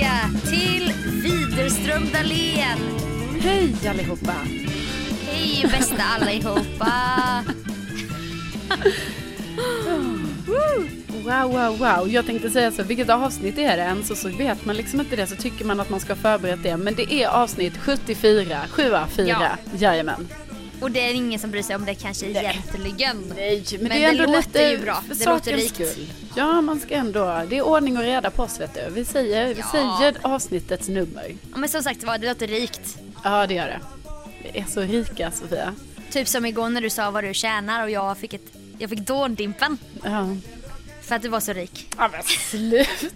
tillbaka till Widerström Dahlén. Hej allihopa! Hej bästa allihopa. Wow, wow, wow. Jag tänkte säga så, vilket avsnitt är det ens? Och så vet man liksom inte det, så tycker man att man ska ha förberett det. Men det är avsnitt 74, 74, Ja. jajamän. Och det är ingen som bryr sig om det kanske egentligen. Nej, men, Men det är ändå det låter ju bra. Det låter rikt. skull. Ja, man ska ändå, det är ordning och reda på oss vet du. Vi säger, vi Ja. säger avsnittets nummer. Ja, Men som sagt var, det låter rikt. Ja, det gör det. Vi är så rika Sofia. Typ som igår när du sa vad du tjänar och jag fick, ett, jag fick dåndimpen. Ja. För att du var så rik. Ja men slut.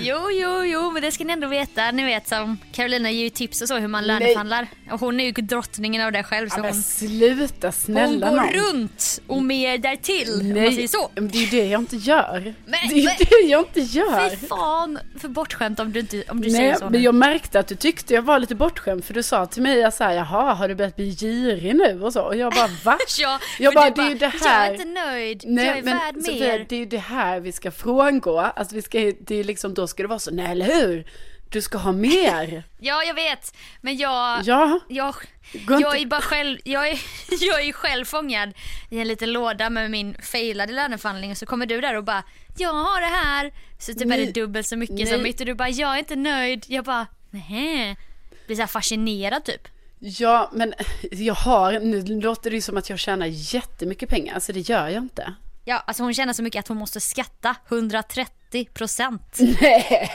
Jo, jo, jo, men det ska ni ändå veta. Ni vet som Carolina ger ju tips och så hur man löneförhandlar. Och hon är ju drottningen av det själv. Så Ja, men hon, sluta hon snälla går nån. runt och mer därtill. Om man säger så. men det är ju det jag inte gör. Men- det är ju men- det jag inte gör. Fy fan för bortskämt om du, inte, om du säger Nej, så. men nu. jag märkte att du tyckte jag var lite bortskämd för du sa till mig jag här, jaha, har du börjat bli girig nu och så? Och jag bara, va? Ja, jag bara, det är ju det Jag här. är inte nöjd. Nej, jag är men värd Sofia, mer. det är det här vi ska frångå. Alltså vi ska, det är liksom, då ska det vara så, nej eller hur? Du ska ha mer. Ja, jag vet. Men jag... Ja, Jag, jag är bara själv, jag är, jag är själv fångad i en liten låda med min failade löneförhandling och så kommer du där och bara jag har det här. Så typ är Nej. det dubbelt så mycket Nej. som mitt och du bara jag är inte nöjd. Jag bara nej. Blir så här fascinerad typ. ja, men jag har, nu låter det ju som att jag tjänar jättemycket pengar, alltså det gör jag inte. Ja, alltså hon känner så mycket att hon måste skatta 130 procent. Nej.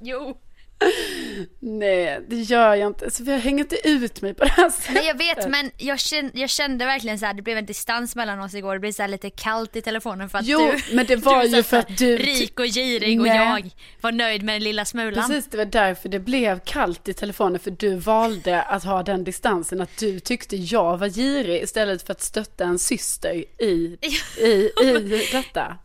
Jo. Nej, det gör jag inte. Så jag hänger inte ut mig på det här sättet. Nej jag vet men jag kände, jag kände verkligen så här, det blev en distans mellan oss igår. Det blev så lite kallt i telefonen för att Jo, du, men det var du ju för att du- Rik och girig och Nej. jag var nöjd med den lilla smulan. Precis, det var därför det blev kallt i telefonen, för du valde att ha den distansen, att du tyckte jag var girig istället för att stötta en syster i, i, i detta.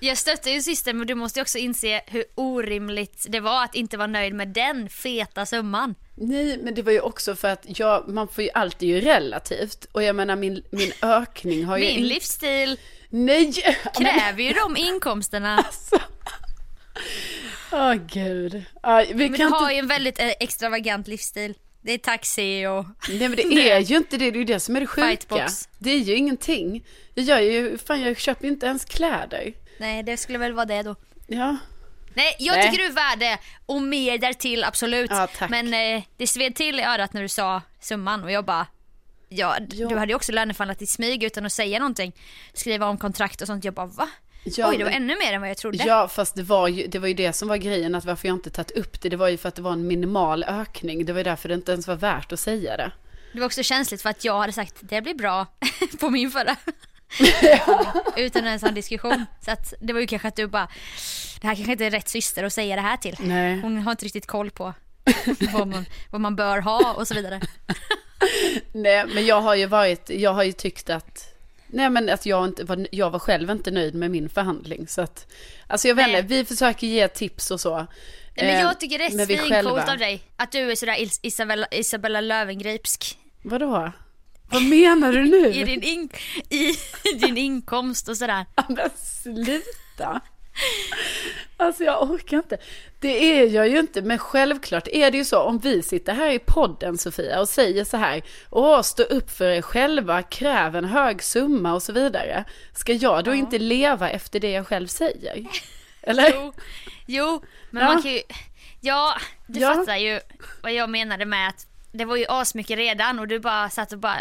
Jag stöttar ju systern men du måste ju också inse hur orimligt det var att inte vara nöjd med den feta summan. Nej, men det var ju också för att jag, man får ju alltid ju relativt. Och jag menar min, min ökning har ju... Min in- livsstil Nej! kräver ju de inkomsterna. Åh gud. Ja, vi Men du kan har inte... ju en väldigt eh, extravagant livsstil. Det är taxi och... Nej men det är ju inte det, det är ju det som är det sjuka. Fightbox. Det är ju ingenting. Jag gör ju, fan jag köper ju inte ens kläder. Nej det skulle väl vara det då. Ja. Nej jag Nej. tycker du är värd det och mer därtill absolut. Ja, tack. Men eh, det sved till i örat när du sa summan och jag bara Ja, Ja. du hade ju också löneförhandlat i smyg utan att säga någonting. Skriva om kontrakt och sånt. Jag bara va? Ja, Oj det var men- ännu mer än vad jag trodde. Ja, fast det var, ju, det var ju det som var grejen, att varför jag inte tagit upp det, det var ju för att det var en minimal ökning. Det var ju därför det inte ens var värt att säga det. Det var också känsligt för att jag hade sagt det blir bra på min förra. Utan en diskussion. Så att det var ju kanske att du bara, det här kanske inte är rätt syster att säga det här till. Nej. Hon har inte riktigt koll på vad man, vad man bör ha och så vidare. Nej, men jag har ju varit, jag har ju tyckt att, nej men att jag inte var, jag var själv inte nöjd med min förhandling. Så att, alltså jag vet inte, vi försöker ge tips och så. Nej, men Eh, jag tycker det är svincoolt av dig. Att du är sådär Is- Isabella, Isabella Löwengripsk. Vadå? Vad menar du nu? I din, in, I din inkomst och sådär. Ja, Men sluta. Alltså jag orkar inte. Det är jag ju inte, men självklart är det ju så om vi sitter här i podden Sofia och säger så här, åh stå upp för er själva, kräv en hög summa och så vidare. Ska jag då inte leva efter det jag själv säger? Eller? Jo, jo men Ja. man kan ju... Ja, du Ja. fattar ju vad jag menade med att det var ju asmycket redan och du bara satt och bara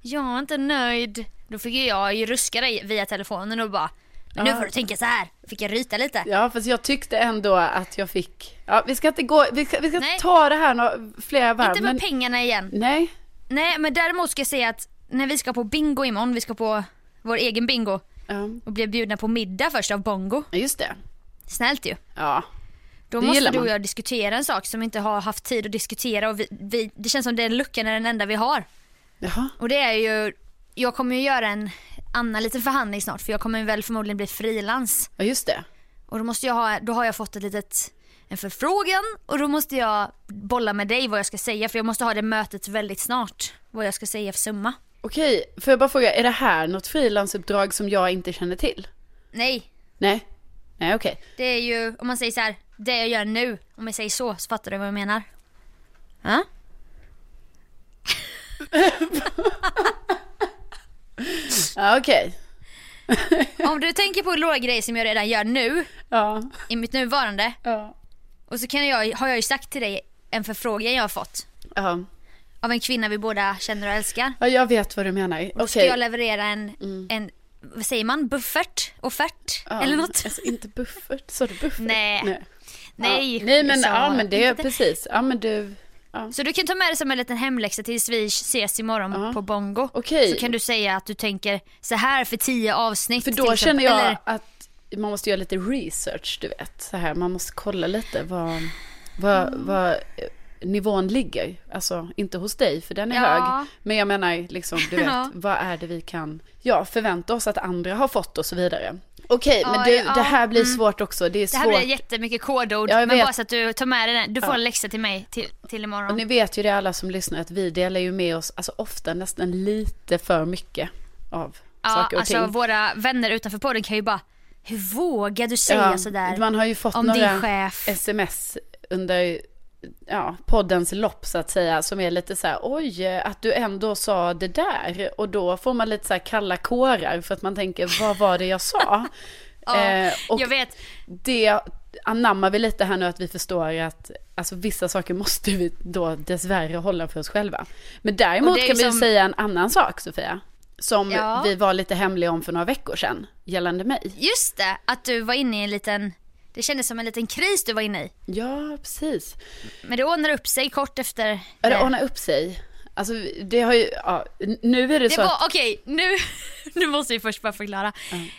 Jag är inte nöjd. Då fick ju jag ju ruska dig via telefonen och bara Men nu får du tänka så här. Fick jag ryta lite. Ja, fast jag tyckte ändå att jag fick, ja vi ska inte gå, vi ska, vi ska Nej. ta det här några, flera varv. inte med men, pengarna igen. nej, Nej men däremot ska jag säga att när vi ska på bingo imorgon, vi ska på vår egen bingo ja, och blir bjudna på middag först av Bongo. just det. Snällt ju. Ja, Då Det måste du och jag diskutera en sak som vi inte har haft tid att diskutera och vi, vi, det känns som den luckan är den enda vi har. jaha, Och det är ju, jag kommer ju göra en annan liten förhandling snart för jag kommer väl förmodligen bli frilans. ja just det. Och då måste jag ha, då har jag fått ett litet, en förfrågan och då måste jag bolla med dig vad jag ska säga för jag måste ha det mötet väldigt snart. Vad jag ska säga för summa. Okej, får jag bara fråga, är det här något frilansuppdrag som jag inte känner till? Nej, Nej? Nej, okej. det är ju, om man säger så här, det jag gör nu, om jag säger så, så fattar du vad jag menar. Ja? Ja, okej. Om du tänker på några grejer som jag redan gör nu, Ja. i mitt nuvarande, Ja. och så kan jag, har jag ju sagt till dig en förfrågan jag har fått Ja. av en kvinna vi båda känner och älskar. ja, jag vet vad du menar. Då ska Okej. jag leverera en, en, vad säger man, buffert? Offert? Eller något? Alltså inte buffert, sa du buffert? Nej. Nej, Nej, ja. Nej men, så- ja, men det är precis. Ja men du, ja. Så du kan ta med det som en liten hemläxa tills vi ses imorgon Ja. på Bongo. Okej. Så kan du säga att du tänker så här för tio avsnitt. För då känner jag Eller, att man måste göra lite research, du vet. Så här, man måste kolla lite vad, vad, vad eh, nivån ligger. Alltså inte hos dig, för den är Ja. hög. Men jag menar, liksom, du vet, Ja. vad är det vi kan ja, förvänta oss att andra har fått och så vidare. Okej, men Ja, du, ja, det här blir mm. svårt också. Det är det här svårt. blir jättemycket kodord. Ja, men bara så att du tar med dig den. Du får Ja. en läxa till mig till, till imorgon. Och ni vet ju det alla som lyssnar att vi delar ju med oss, alltså ofta nästan lite för mycket av ja, saker och alltså ting. våra vänner utanför podden kan ju bara, hur vågar du säga sådär Man har ju fått om några din chef? sms under ja, poddens lopp så att säga som är lite så här oj att du ändå sa det där och då får man lite så här kalla kårar för att man tänker vad var det jag sa? Ja, Eh, och jag vet. det anammar vi lite här nu att vi förstår att alltså, vissa saker måste vi då dessvärre hålla för oss själva. Men däremot kan vi som- säga en annan sak Sofia. Som Ja. vi var lite hemliga om för några veckor sedan gällande mig. Just det, att du var inne i en liten, det kändes som en liten kris du var inne i. Ja, precis. Men det ordnade upp sig kort efter Ja, det ordnar upp sig. Alltså det har ju, ja, nu är det, Det så var, att, okej, nu, nu måste vi först bara förklara.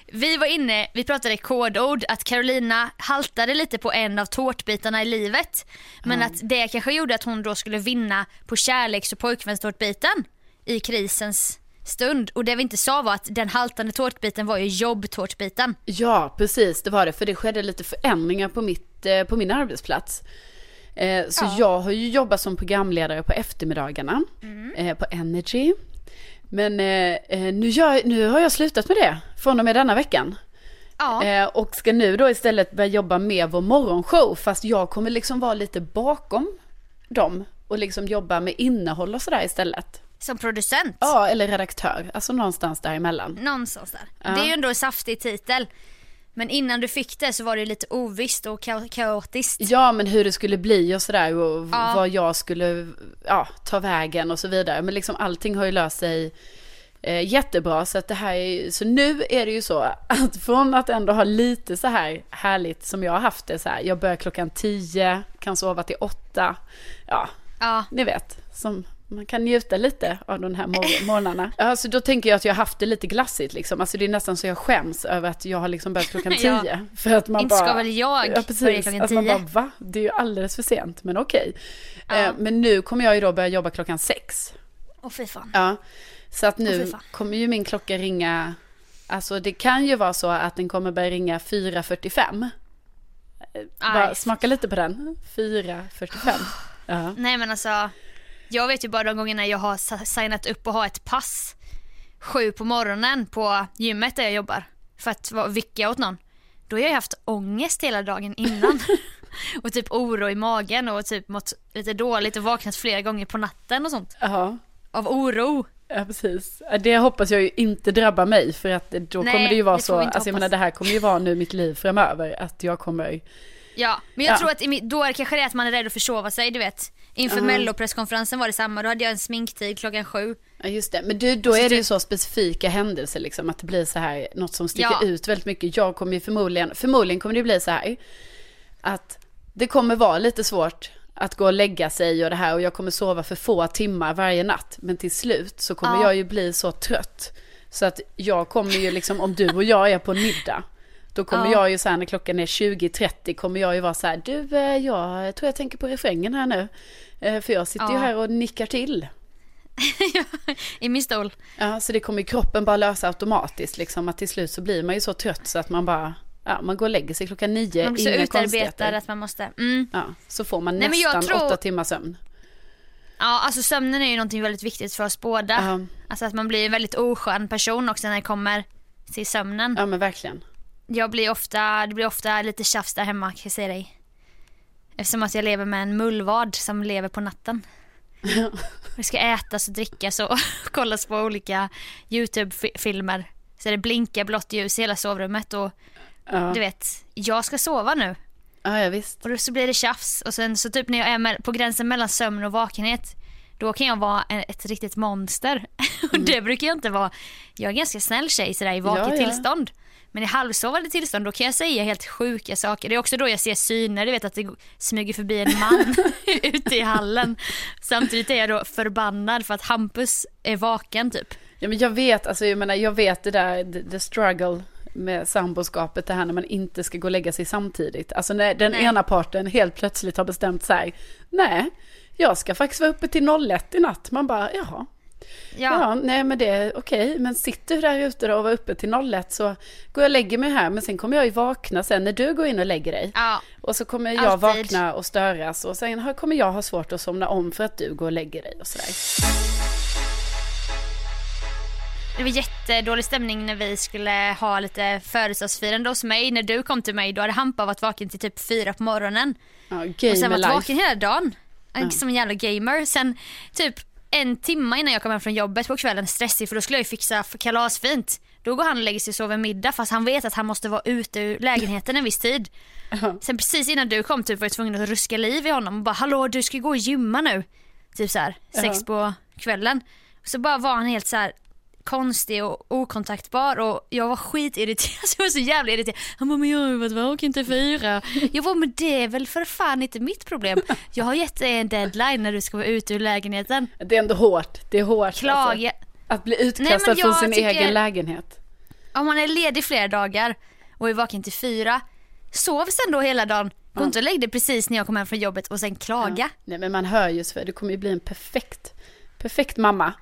Vi var inne, vi pratade kodord, att Carolina haltade lite på en av tårtbitarna i livet. Men att det kanske gjorde att hon då skulle vinna på kärleks och pojkvänstårtbiten i krisens stund. Och det vi inte sa var att den haltande tårtbiten var ju jobbtårtbiten. ja precis det var det, för det skedde lite förändringar på, mitt, eh, på min arbetsplats. Eh, så Ja. jag har ju jobbat som programledare på eftermiddagarna Mm. eh, på Energy. Men nu, gör, nu har jag slutat med det från och med denna veckan. Ja, och ska nu då istället börja jobba med vår morgonshow. Fast jag kommer liksom vara lite bakom dem. Och liksom jobba med innehåll och sådär istället. Som producent. Ja, eller redaktör. Alltså någonstans däremellan. Någonstans där. Ja. Det är ju ändå en saftig titel. Men innan du fick det så var det lite ovisst och ka- kaotiskt. Ja, men hur det skulle bli och sådär. Och Ja. vad jag skulle ja, ta vägen och så vidare. Men liksom allting har ju löst sig eh, jättebra. Så, att det här är, så nu är det ju så att från att ändå ha lite så här härligt som jag har haft det så här. Jag börjar klockan tio, kan sova till åtta. Ja, Ja, ni vet. Som man kan njuta lite av de här mor- morgnarna. Alltså då tänker jag att jag har haft det lite glassigt liksom. Alltså det är nästan så jag skäms över att jag har liksom börjat klockan Ja. tio. För att man inte bara... ska väl jag Ja, börja precis. klockan Att man tio. bara, va? Det är ju alldeles för sent, men okej. Ja. Eh, men nu kommer jag ju då börja jobba klockan sex. Åh fy fan. Ja. Så att nu kommer ju min klocka ringa, alltså det kan ju vara så att den kommer börja ringa 4.45. Eh, Bara smaka lite på den. 4.45. Ja. Nej men alltså, jag vet ju bara de gångerna jag har signat upp och har ett pass sju på morgonen på gymmet där jag jobbar för att vicka åt någon. Då har jag haft ångest hela dagen innan. och typ oro i magen och typ mått lite dåligt och vaknat flera gånger på natten och sånt. Ja. Av oro. Ja, precis. Det hoppas jag ju inte drabbar mig, för att då Nej, kommer det ju vara det så, alltså jag menar det här kommer ju vara nu mitt liv framöver, att jag kommer, Ja, men jag Ja. tror att då är det kanske det att man är rädd att försova sig, du vet. Inför Ja. mellopresskonferensen var det samma, då hade jag en sminktid klockan sju. ja just det, men du, då är det ju så specifika händelser liksom, att det blir så här, något som sticker Ja. ut väldigt mycket. Jag kommer ju förmodligen, förmodligen kommer det bli så här, att det kommer vara lite svårt att gå och lägga sig och det här och jag kommer sova för få timmar varje natt. Men till slut så kommer Ja. jag ju bli så trött. Så att jag kommer ju liksom, om du och jag är på en middag, då kommer Ja. jag ju så här när klockan är 20.30 kommer jag ju vara så här, du eh, jag tror jag tänker på refrängen här nu. Eh, För jag sitter ju Ja. här och nickar till. I min stol. Ja, så det kommer ju kroppen bara lösa automatiskt liksom. Att till slut så blir man ju så trött så att man bara, ja man går och lägger sig klockan nio, Man blir så utarbetad att man måste, mm. Ja, så får man Nej, nästan tror- åtta timmars sömn. Ja, alltså sömnen är ju någonting väldigt viktigt för oss båda. Ja. Alltså att man blir en väldigt oskön person också när det kommer till sömnen. Ja men verkligen. Jag blir ofta, det blir ofta lite tjafs där hemma kan jag säga dig. Eftersom att jag lever med en mullvad som lever på natten. Det ska ätas och drickas och kollas på olika YouTube-filmer. Så det blinkar blått ljus i hela sovrummet och Ja, du vet, jag ska sova nu. ja, ja visst. Och då så blir det tjafs och sen så typ när jag är på gränsen mellan sömn och vakenhet då kan jag vara ett riktigt monster. Och det brukar jag inte vara. Jag är en ganska snäll tjej sådär i vaket Ja, ja. tillstånd. Men i halvsovande tillstånd då kan jag säga helt sjuka saker. Det är också då jag ser syner, du vet att det smyger förbi en man ute i hallen. Samtidigt är jag då förbannad för att Hampus är vaken typ. Ja, men jag vet, alltså jag menar, jag vet det där, the, the struggle med samboskapet, det här när man inte ska gå och lägga sig samtidigt. Alltså när den Nej. ena parten helt plötsligt har bestämt här, nej, jag ska faktiskt vara uppe till 01 i natt. Man bara, jaha, Ja, ja, nej men det är okej, men sitter du där ute då och var uppe till 01 så går jag och lägger mig här, men sen kommer jag ju vakna sen när du går in och lägger dig. ja. Och så kommer jag Alltid. vakna och störas och sen kommer jag ha svårt att somna om för att du går och lägger dig och sådär. Det var jättedålig stämning när vi skulle ha lite födelsedagsfirande hos mig. När du kom till mig då hade Hampa varit vaken till typ fyra på morgonen. Ja, och sen varit life. vaken hela dagen. Som en jävla gamer. Sen typ en timme innan jag kom hem från jobbet på kvällen stressig för då skulle jag ju fixa kalasfint. Då går han och lägger sig och sover middag fast han vet att han måste vara ute ur lägenheten en viss tid. Sen precis innan du kom typ var jag tvungen att ruska liv i honom och bara hallå du ska gå och gymma nu. Typ så här sex på kvällen. Så bara var han helt så här konstig och okontaktbar och jag var skitirriterad. Jag var så jävla irriterad. Han bara, men jag har ju varit vaken till fyra. Jag var men det är väl för fan inte mitt problem. Jag har gett dig en deadline när du ska vara ute ur lägenheten. Det är ändå hårt, det är hårt. Alltså. Klaga. Att bli Nej, utkastad men från sin tycker- egen lägenhet. Om man är ledig flera dagar och är vaken till fyra, sov sen då hela dagen. Gå inte och lägg dig precis när jag kommer hem från jobbet och sen klaga. Nej men man hör ju så, du kommer ju bli en perfekt, perfekt mamma.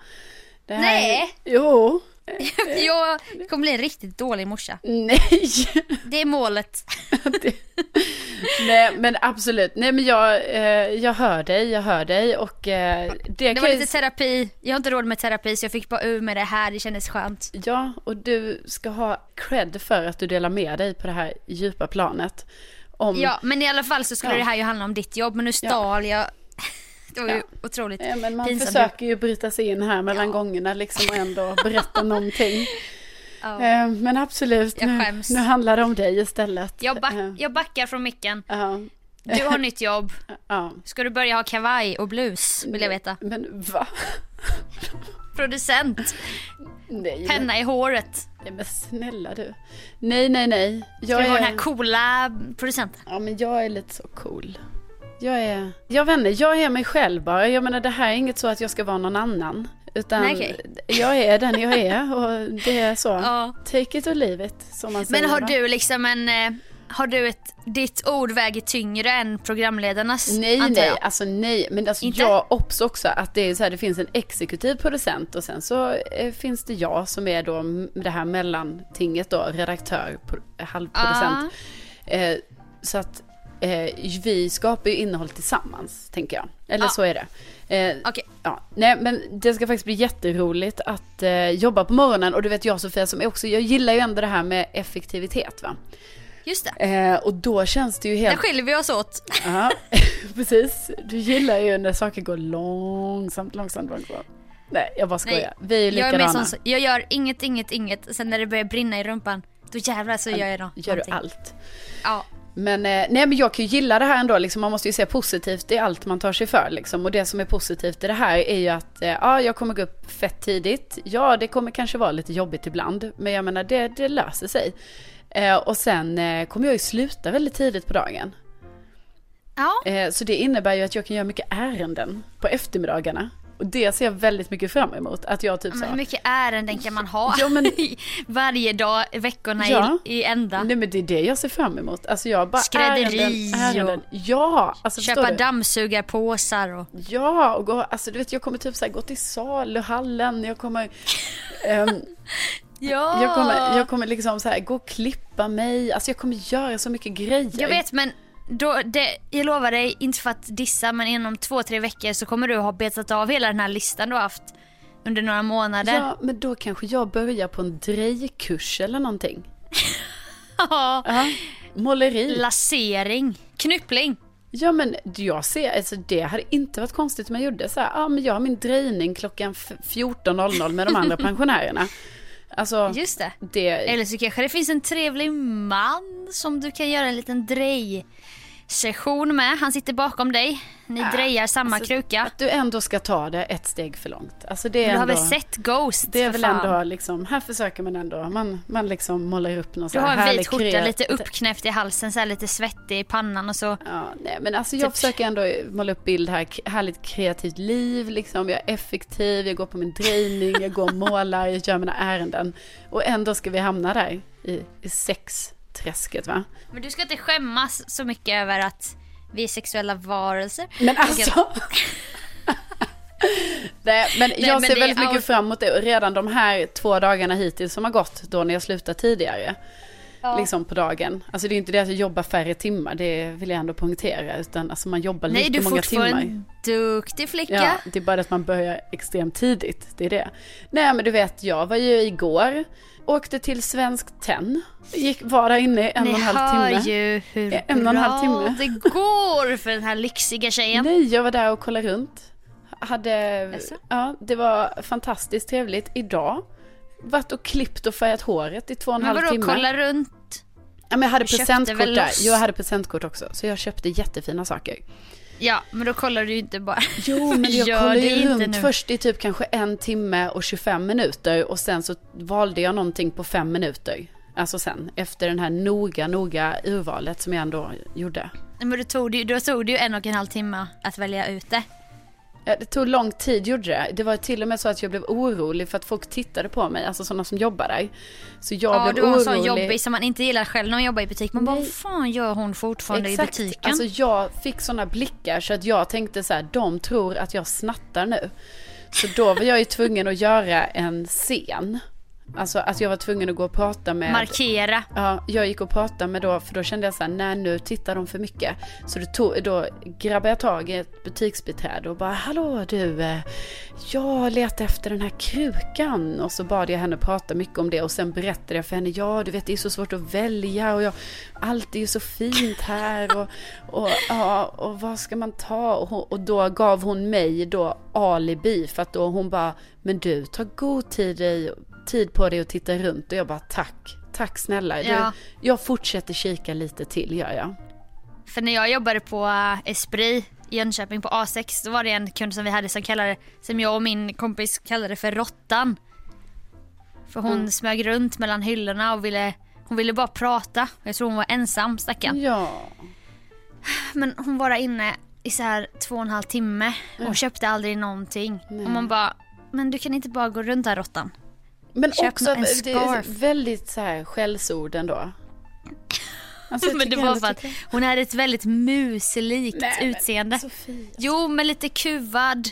Det här, Nej. Jo. Jag kommer bli en riktigt dålig morsa. Nej. Det är målet. Det- Nej men absolut, nej men jag, eh, jag hör dig, jag hör dig och eh, det, Det var lite terapi. Jag har inte råd med terapi så jag fick bara ur med det här. Det kändes skönt. Ja, och du ska ha cred för att du delar med dig på det här djupa planet. Om, Ja, men i alla fall så skulle Ja. det här ju handla om ditt jobb. Men nu stal jag. Det var ju otroligt Eh, men man pinsamt. försöker ju bryta sig in här mellan Ja. gångerna liksom och ändå berätta någonting. Ja. Eh, Men absolut, nu, nu handlar det om dig istället. Jag, back, Eh, jag backar från micken. Ja, Du har nytt jobb. ja. Ska du börja ha kavaj och blus? Vill jag veta. Men va? Producent. Nej, men, Penna i håret. nej, men snälla du. Nej, nej, nej. Ska Jag du vara är, den här coola producenten? ja, men jag är lite så cool. Jag är, jag vet inte, jag är mig själv bara. Jag menar det här är inget så att jag ska vara någon annan. Utan Nej, okej. jag är den jag är och det är så. Ja. Take it or leave it, som man säger. Men har va? du liksom en... eh, Har du ett... Ditt ord väger tyngre än programledarnas? Nej, nej, alltså nej. Men alltså Inte? jag obs också att det är så här, det finns en exekutiv producent och sen så eh, finns det jag som är då det här mellantinget då, redaktör, pro- halvproducent. Eh, så att eh, vi skapar ju innehåll tillsammans, tänker jag. Eller Ja. så är det. Eh, Okej. Ja, nej men det ska faktiskt bli jätteroligt att eh, jobba på morgonen och du vet jag Sofia som är också, jag gillar ju ändå det här med effektivitet va. Just det. Eh, och då känns det ju helt... Där skiljer vi oss åt. Ja, precis. Du gillar ju när saker går långsamt, långsamt, långsamt. Nej, jag bara skojar. Nej, Vi är Jag är likadana. sån, jag gör inget, inget, inget. Sen när det börjar brinna i rumpan, då jävlar så gör jag nå- Gör du någonting. allt. Ja. Men, eh, nej, men jag kan ju gilla det här ändå, liksom, man måste ju se positivt i allt man tar sig för. Liksom. Och det som är positivt i det här är ju att eh, ja, jag kommer gå upp fett tidigt. Ja, det kommer kanske vara lite jobbigt ibland, men jag menar det, det löser sig. Eh, och sen kommer jag ju sluta väldigt tidigt på dagen. Ja. Så det innebär ju att jag kan göra mycket ärenden på eftermiddagarna. Och det ser jag väldigt mycket fram emot. Att jag typ så Men hur mycket ärenden kan man ha Ja, men- varje dag, veckorna Ja. i, i ända? Nej men det är det jag ser fram emot. Alltså jag bara Skrädderi ärenden, ärenden. Ja, alltså Köpa dammsugarpåsar och... Ja, och gå, alltså du vet jag kommer typ så här gå till saluhallen, jag kommer, ehm, Ja. jag kommer, jag kommer liksom så här gå och klippa mig, alltså jag kommer göra så mycket grejer. Jag vet men då, det, jag lovar dig, inte för att dissa men inom två, tre veckor så kommer du ha betat av hela den här listan du har haft under några månader. Ja, men då kanske jag börjar på en drejkurs eller någonting. Ja. Ja, måleri. Lasering, knyppling. Ja men jag ser, alltså det hade inte varit konstigt om jag gjorde så här, ja men jag har min drejning klockan f- 14.00 med de andra pensionärerna. Alltså, Just det. det, Eller så kanske det finns en trevlig man som du kan göra en liten drej session med. Han sitter bakom dig. Ni drejar samma alltså, kruka. att du ändå ska ta det ett steg för långt. Alltså det är Du har ändå, väl sett Ghost? det är väl fan. ändå liksom, här försöker man ändå, man, man liksom målar upp någon Du har en vit skjorta, lite uppknäppt i halsen, så här lite svettig i pannan och så. Ja, nej men alltså jag Typ. försöker ändå måla upp bild här, härligt kreativt liv liksom. Jag är effektiv, jag går på min drejning, jag går och målar, jag gör mina ärenden. Och ändå ska vi hamna där i, i sexträsket va? Men du ska inte skämmas så mycket över att vi är sexuella varelser. Men alltså. Nej, men jag men ser väldigt mycket out- fram emot det. Och redan de här två dagarna hittills som har gått då när jag slutade tidigare. Liksom på dagen. Alltså det är inte det att jag jobbar färre timmar, det vill jag ändå poängtera. Utan alltså man jobbar Nej, lika du är många fortfarande timmar. en duktig flicka. Ja, det är bara det att man börjar extremt tidigt. Det är det. Nej, men du vet, jag var ju igår, åkte till Svensk Tenn. Gick, där inne i en Ni och en halv hör timme. ju hur En och en bra halv timme. det går för den här lyxiga tjejen. Nej, jag var där och kollade runt. Hade, Jaså? ja, det var fantastiskt trevligt. Idag, varit och klippt och färgat håret i två och en Men halv vadå, timme. kolla runt? Ja, men jag hade presentkort där. loss? Jag hade presentkort också. Så jag köpte jättefina saker. Ja, men då kollar du ju inte bara. Jo, men jag det ju runt nu. först i typ kanske en timme och 25 minuter och sen så valde jag någonting på fem minuter. Alltså sen, efter den här noga, noga urvalet som jag ändå gjorde. Men då tog, det, då tog det ju en och en halv timme att välja ut det. Ja, Det tog lång tid gjorde det. Det var till och med så att jag blev orolig för att folk tittade på mig, alltså sådana som jobbar där. Så jag Ja, blev du var en orolig. sån jobbig som man inte gillar själv när man jobbar i butik. Man bara, Nej. vad fan gör hon fortfarande i butiken? Alltså jag fick sådana blickar så att jag tänkte så här, de tror att jag snattar nu. Så då var jag ju tvungen att göra en scen. Alltså att jag var tvungen att gå och prata med... Markera. Ja, jag gick och pratade med då, för då kände jag så här, nej nu tittar de för mycket. Så då, tog, då grabbade jag tag i ett butiksbiträde och bara, hallå du, eh, jag letar efter den här krukan. Och så bad jag henne prata mycket om det och sen berättade jag för henne, ja du vet det är så svårt att välja och jag, allt är ju så fint här och, och, ja, och vad ska man ta? Och, och då gav hon mig då alibi för att då hon bara, men du, ta god tid, i, tid på dig och titta runt. Och jag bara, tack, tack snälla. Du, Ja. jag fortsätter kika lite till gör jag. För när jag jobbade på eh, Esprit i Jönköping på A6 då var det en kund som vi hade som kallade som jag och min kompis kallade för Råttan. För hon Mm. smög runt mellan hyllorna och ville, hon ville bara prata. Jag tror hon var ensam stackarn. Ja, Men hon var där inne i så här två och en halv timme och köpte aldrig någonting. Nej. Och man bara, men du kan inte bara gå runt här Råttan. Men Köp också en det är väldigt så här skällsord ändå. Alltså, men det var för att tycker- hon hade ett väldigt muselikt Nej, utseende. Sofia. Jo, men lite kuvad.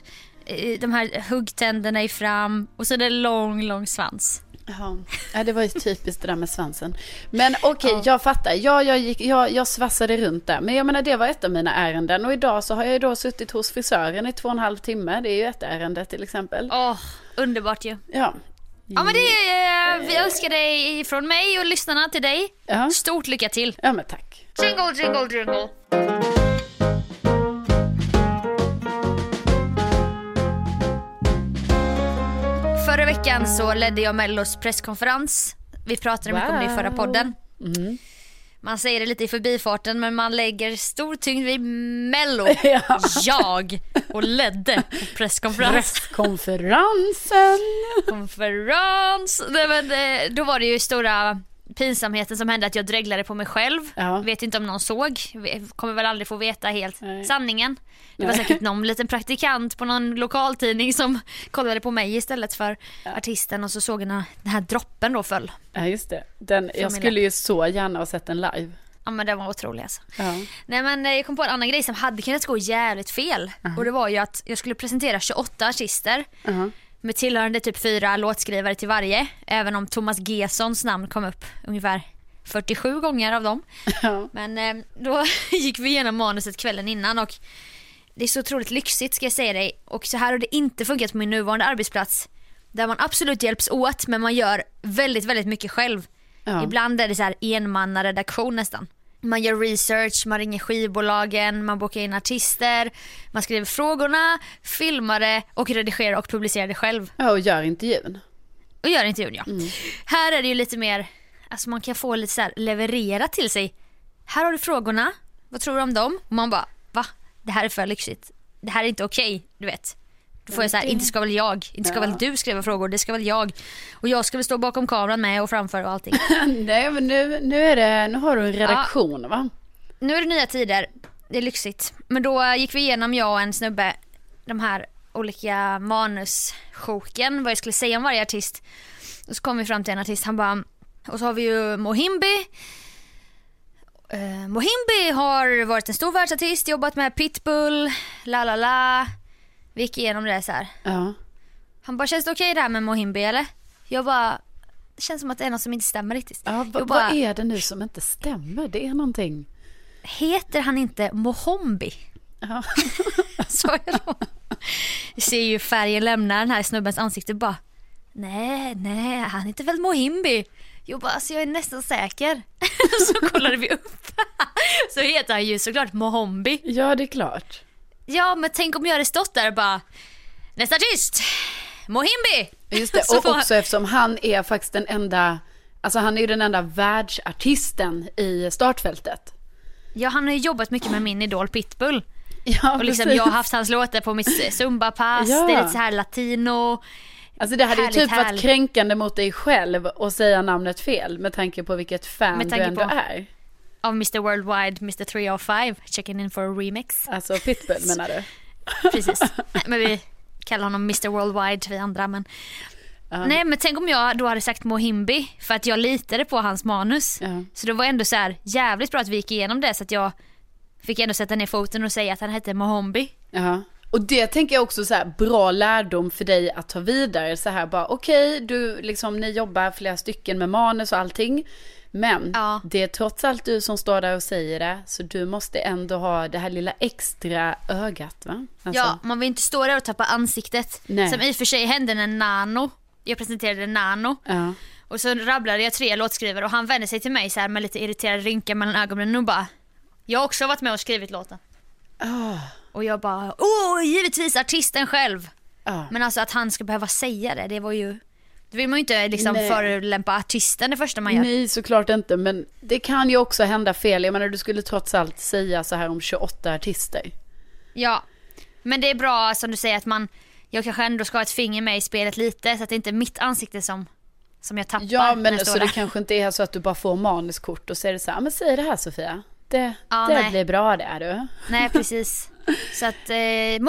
De här huggtänderna i fram och så är det lång, lång svans. Jaha. Ja, det var ju typiskt det där med svansen. Men okej, Ja. jag fattar. Ja, jag, gick, jag, jag svassade runt där. Men jag menar, det var ett av mina ärenden. Och idag så har jag ju då suttit hos frisören i två och en halv timme. Det är ju ett ärende till exempel. Åh, underbart ju. Ja. Ja men det är, eh, vi önskar dig från mig och lyssnarna till dig. Ja, Stort lycka till. ja men tack. Jingle, jingle, jingle. Förra veckan så ledde jag Mellos presskonferens. Vi pratade mycket om det i förra Wow. podden. Mm. Man säger det lite i förbifarten men man lägger stor tyngd vid Mello. Ja. Jag och ledde presskonferens. Presskonferensen. Konferens. Nej, men, eh, då var det ju stora pinsamheten som hände att jag dreglade på mig själv. Ja. Vet inte om någon såg. Kommer väl aldrig få veta helt Nej. sanningen. Det var Nej. säkert någon liten praktikant på någon lokaltidning som kollade på mig istället för artisten och så såg jag när den här droppen då föll. Ja, just det. Den, jag skulle ju så gärna ha sett den live. Ja men den var otrolig alltså. Ja. Nej men eh, jag kom på en annan grej som hade kunnat gå jävligt fel. Och det var ju att jag skulle presentera 28 artister. Uh-huh. Med tillhörande typ fyra låtskrivare till varje. Även om Thomas Gessons namn kom upp ungefär 47 gånger av dem. Ja. Men eh, då gick vi igenom manuset kvällen innan och det är så otroligt lyxigt ska jag säga dig. Och så här har det inte funkat på min nuvarande arbetsplats. Där man absolut hjälps åt men man gör väldigt, väldigt mycket själv. Ja. Ibland är det så här enmannaredaktion nästan. Man gör research, man ringer skivbolagen, man bokar in artister, man skriver frågorna, filmar det och redigerar och publicerar det själv. Ja, och gör intervjun. Och gör intervjun ja. Mm. Här är det ju lite mer, alltså man kan få lite så här levererat till sig. Här har du frågorna, vad tror du om dem? Och man bara, va? Det här är för lyxigt. Det här är inte okej, du vet. Då får jag så här, inte ska väl jag, inte ska Ja. väl du skriva frågor, det ska väl jag. Och jag ska väl stå bakom kameran med och framför och allting. Nej, men nu, nu, är det, nu har du en redaktion va? nu är det nya tider, det är lyxigt. Men då gick vi igenom, jag och en snubbe, de här olika manussjoken, vad jag skulle säga om varje artist. Och så kom vi fram till en artist, han bara, och så har vi ju Mohimbi. Uh, Mohimbi har varit en stor världsartist, jobbat med Pitbull, la la la. Vi gick igenom det så här. Ja. Han bara, känns det okej det här med Mohimbi eller? Jag bara, det känns som att det är något som inte stämmer riktigt. ja jag bara, Vad är det nu som inte stämmer? Det är någonting. heter han inte Mohombi? Ja. sa jag då. Jag ser ju färgen lämna den här snubbens ansikte bara Nej, nej, han heter väl Mohimbi? Jag bara, alltså jag är nästan säker. Så kollade vi upp. Så heter han ju såklart Mohombi. ja, det är klart. Ja, men tänk om jag hade stått där och bara Nästa artist! Mohimbi! Just det, och också eftersom han är faktiskt den enda, alltså han är ju den enda världsartisten i startfältet. Ja, han har ju jobbat mycket med min idol Pitbull. Ja, Och liksom, precis. jag har haft hans låtar på mitt zumba-pass. Ja. Det är lite så här latino. Alltså det hade Härligt, ju typ varit härligt. kränkande mot dig själv att säga namnet fel med tanke på vilket fan du ändå på- är. Av Mr Worldwide, Mr 305, checking in for a remix. Alltså Pitbull menar du? Precis. Men vi kallar honom Mr Worldwide vi andra men. Ja. Nej men tänk om jag då hade sagt Mohimbi för att jag litade på hans manus. Ja. Så det var ändå så här jävligt bra att vi gick igenom det så att jag fick ändå sätta ner foten och säga att han hette Mohombi. Ja. Och det tänker jag också så här, bra lärdom för dig att ta vidare. Så här bara, okej, du liksom, ni jobbar flera stycken med manus och allting. Men Ja. det är trots allt du som står där och säger det. Så du måste ändå ha det här lilla extra ögat va? Alltså, Ja, man vill inte stå där och tappa ansiktet. Nej. Som i och för sig hände när Nano, jag presenterade Nano. ja. Och så rabblade jag tre låtskrivare och han vände sig till mig så här med lite irriterad rynka mellan ögonen och bara Jag har också varit med och skrivit låten. Ah, Och jag bara, åh givetvis artisten själv. ja. Men alltså att han ska behöva säga det, det var ju Det vill man ju inte liksom Nej. förolämpa artisten det första man gör. Nej, såklart inte. Men det kan ju också hända fel. Jag menar, du skulle trots allt säga så här om 28 artister. Ja. Men det är bra som du säger att man Jag kanske ändå ska ha ett finger med i spelet lite så att det inte är mitt ansikte som Som jag tappar Ja, men så det kanske inte är så att du bara får manuskort och säger så här, "Ah, men säg det här Sofia. Det, Ja, det nej. blir bra det du. Nej precis. Så att, eh, eh,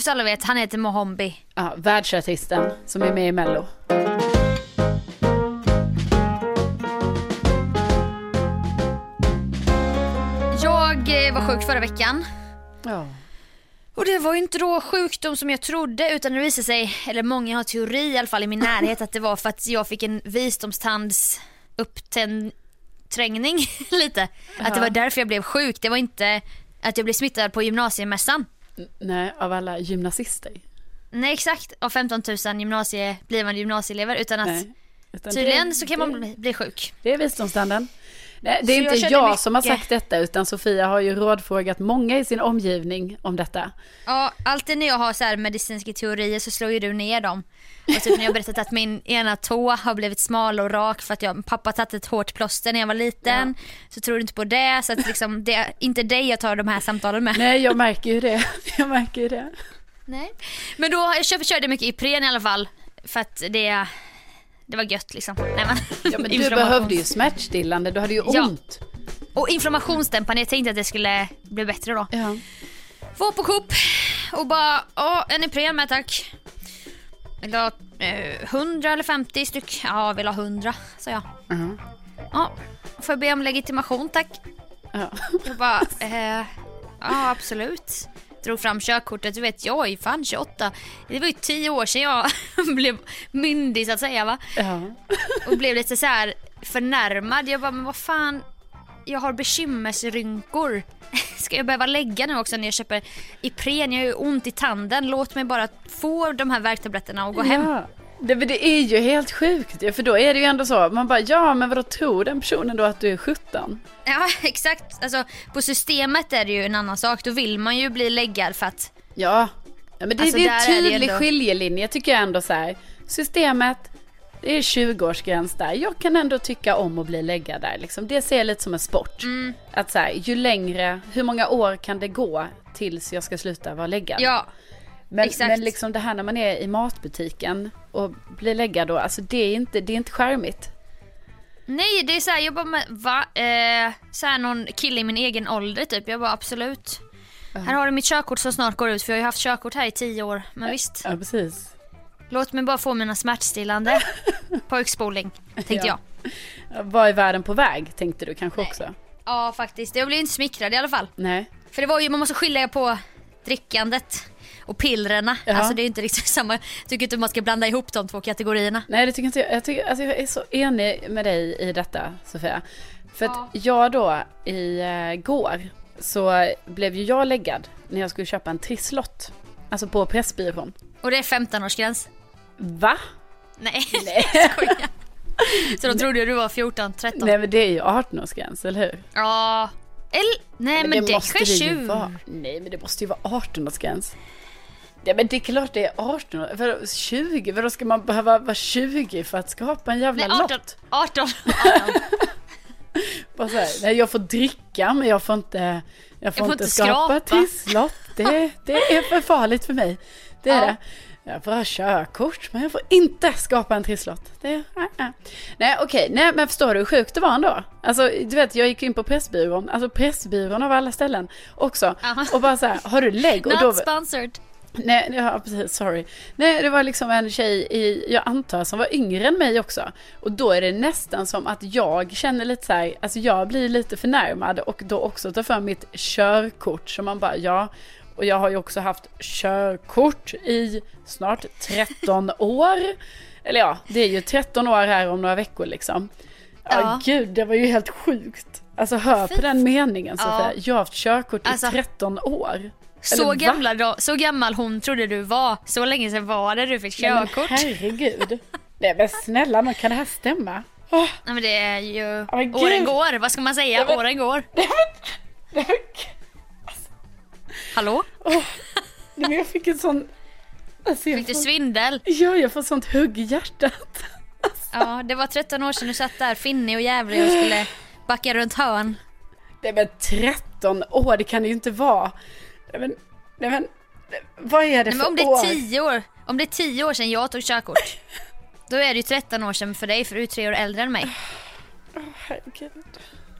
så alla vet, han heter Mohombi. Ja, världsartisten som är med i Mello. Jag eh, var sjuk förra veckan. Ja. Och det var ju inte då sjukdom som jag trodde utan det visade sig, eller många har teori i alla fall i min närhet att det var för att jag fick en visdomstands uppträngning lite. Att det var därför jag blev sjuk. Det var inte att jag blev smittad på gymnasiemässan. Nej, av alla gymnasister. Nej exakt, av 15 000 gymnasie, blivande gymnasieelever utan att Nej. Utan tydligen det, så kan det, man bli, bli sjuk. Det är visdomsstanden. Nej, det är Så inte jag jag, som har sagt detta utan Sofia har ju rådfrågat många i sin omgivning om detta. Ja, alltid när jag har så här medicinska teorier så slår ju du ner dem. Och typ när jag berättat att min ena tå har blivit smal och rak för att jag, pappa tagit ett hårt plåster när jag var liten. Så tror du inte på det. Så att liksom, det är inte dig jag tar de här samtalen med. Nej, jag märker ju det. Jag märker ju det. Nej. Men då jag körde mycket Ipren i alla fall. För att det, det var gött liksom. Nej, men, Ja, men du behövde ju smärtstillande, du hade ju Ja. ont. Och inflammationsdämpande, jag tänkte att det skulle bli bättre då. Ja. Var på Coop och bara, ja en Ipren med tack. Vill du ha eh, 100 eller 50 styck? Ja, vill ha 100, sa jag. Ja. Ja, får jag be om legitimation tack? Ja. Jag bara, eh, ja absolut. Drog fram körkortet, du vet jag är ju fan 28. Det var ju 10 år sedan jag blev myndig så att säga va. Ja. Och blev lite så här förnärmad. Jag bara, men vad fan. Jag har bekymmersrynkor. Ska jag behöva lägga nu också när jag köper Ipren? Jag har ju ont i tanden. Låt mig bara få de här värktabletterna och gå hem. Det, det är ju helt sjukt ju, för då är det ju ändå så. Man bara, ja men vadå tror den personen då att du är 17? Ja exakt, alltså på systemet är det ju en annan sak. Då vill man ju bli läggad för att Ja, ja men det, Alltså, det är en är tydlig ändå- skiljelinje tycker jag ändå så här. Systemet, det är 20-årsgräns där. Jag kan ändå tycka om att bli läggad där liksom. Det ser jag lite som en sport. Mm. Att så här, ju längre, hur många år kan det gå tills jag ska sluta vara läggad? ja, men, exakt. men liksom det här när man är i matbutiken och blir läggad då, alltså det är inte, det är inte charmigt. nej det är såhär, jag bara med, va? Eh, såhär någon kille i min egen ålder typ. Jag bara absolut. Här har du mitt körkort som snart går ut för jag har ju haft körkort här i tio år. Men visst, Ja, precis. låt mig bara få mina smärtstillande. Pojkspoling, tänkte Ja. jag. Vad är världen på väg, tänkte du kanske också? Ja faktiskt, jag blev inte smickrad i alla fall. Nej. För det var ju, man måste skilja på drickandet och pillrena. Ja. Alltså det är inte riktigt samma. Jag tycker inte man ska blanda ihop de två kategorierna. Nej det tycker inte jag. Jag, tycker, alltså, jag är så enig med dig i detta Sofia. För att Ja. jag då i eh, går så blev ju jag läggad när jag skulle köpa en trisslott. Alltså på Pressbyrån. Och det är 15-årsgräns. Va? Nej, Nej. jag skojar. Så då trodde jag du var 14, 13. Nej men det är ju 18-årsgräns, eller hur? Ja. Eller, nej men, det, måste kanske det ju 20. vara. Nej men det måste ju vara 18-årsgräns. Ja men det är klart det är 18 år. Vadå 20? Vadå ska man behöva vara 20 för att skapa en jävla Nej 18. lott? 18. 18. Bara så här, nej jag får dricka men jag får inte, jag får, får inte skapa skrapa. trisslott. Det, det är för farligt för mig. Det är Ja. det. Jag får ha körkort men jag får inte skapa en trisslott. Det, nej, nej. nej okej, nej men förstår du hur sjukt det var ändå? Alltså du vet jag gick in på Pressbyrån, alltså Pressbyrån av alla ställen också. Aha. Och bara så här, har du lägg? Och då, Not sponsored. Nej, ja, precis, sorry. Nej, det var liksom en tjej i, jag antar som var yngre än mig också. Och då är det nästan som att jag känner lite så här, alltså jag blir lite förnärmad och då också tar fram mitt körkort. Så man bara, ja. Och jag har ju också haft körkort i snart 13 år. Eller ja, det är ju 13 år här om några veckor liksom. Ja, Ja. gud, det var ju helt sjukt. Alltså hör på Fy den meningen Sofia. Ja. Jag har haft körkort i Alltså- 13 år. Så gamla, då, så gammal hon trodde du var. Så länge sedan var det du fick Nej, men körkort. herregud. Nej men snälla nån, kan det här stämma? Åh, Nej men det är ju, gud. åren går, vad ska man säga? Ja, men- Åren går. nej, men- Hallå? åh, nej, men jag fick en sån... Alltså, Fick du får, svindel? ja, jag får sånt hugg i hjärtat. Ja, det var 13 år sedan du satt där finnig och jävlig och skulle backa runt hörn. Nej men 13 år, det kan det ju inte vara. Nej men, nej men, vad är det Nej, för om det år? är 10 år, om det är 10 år sedan jag tog körkort. Då är det ju 13 år sedan för dig för du är tre år äldre än mig. Åh, herregud.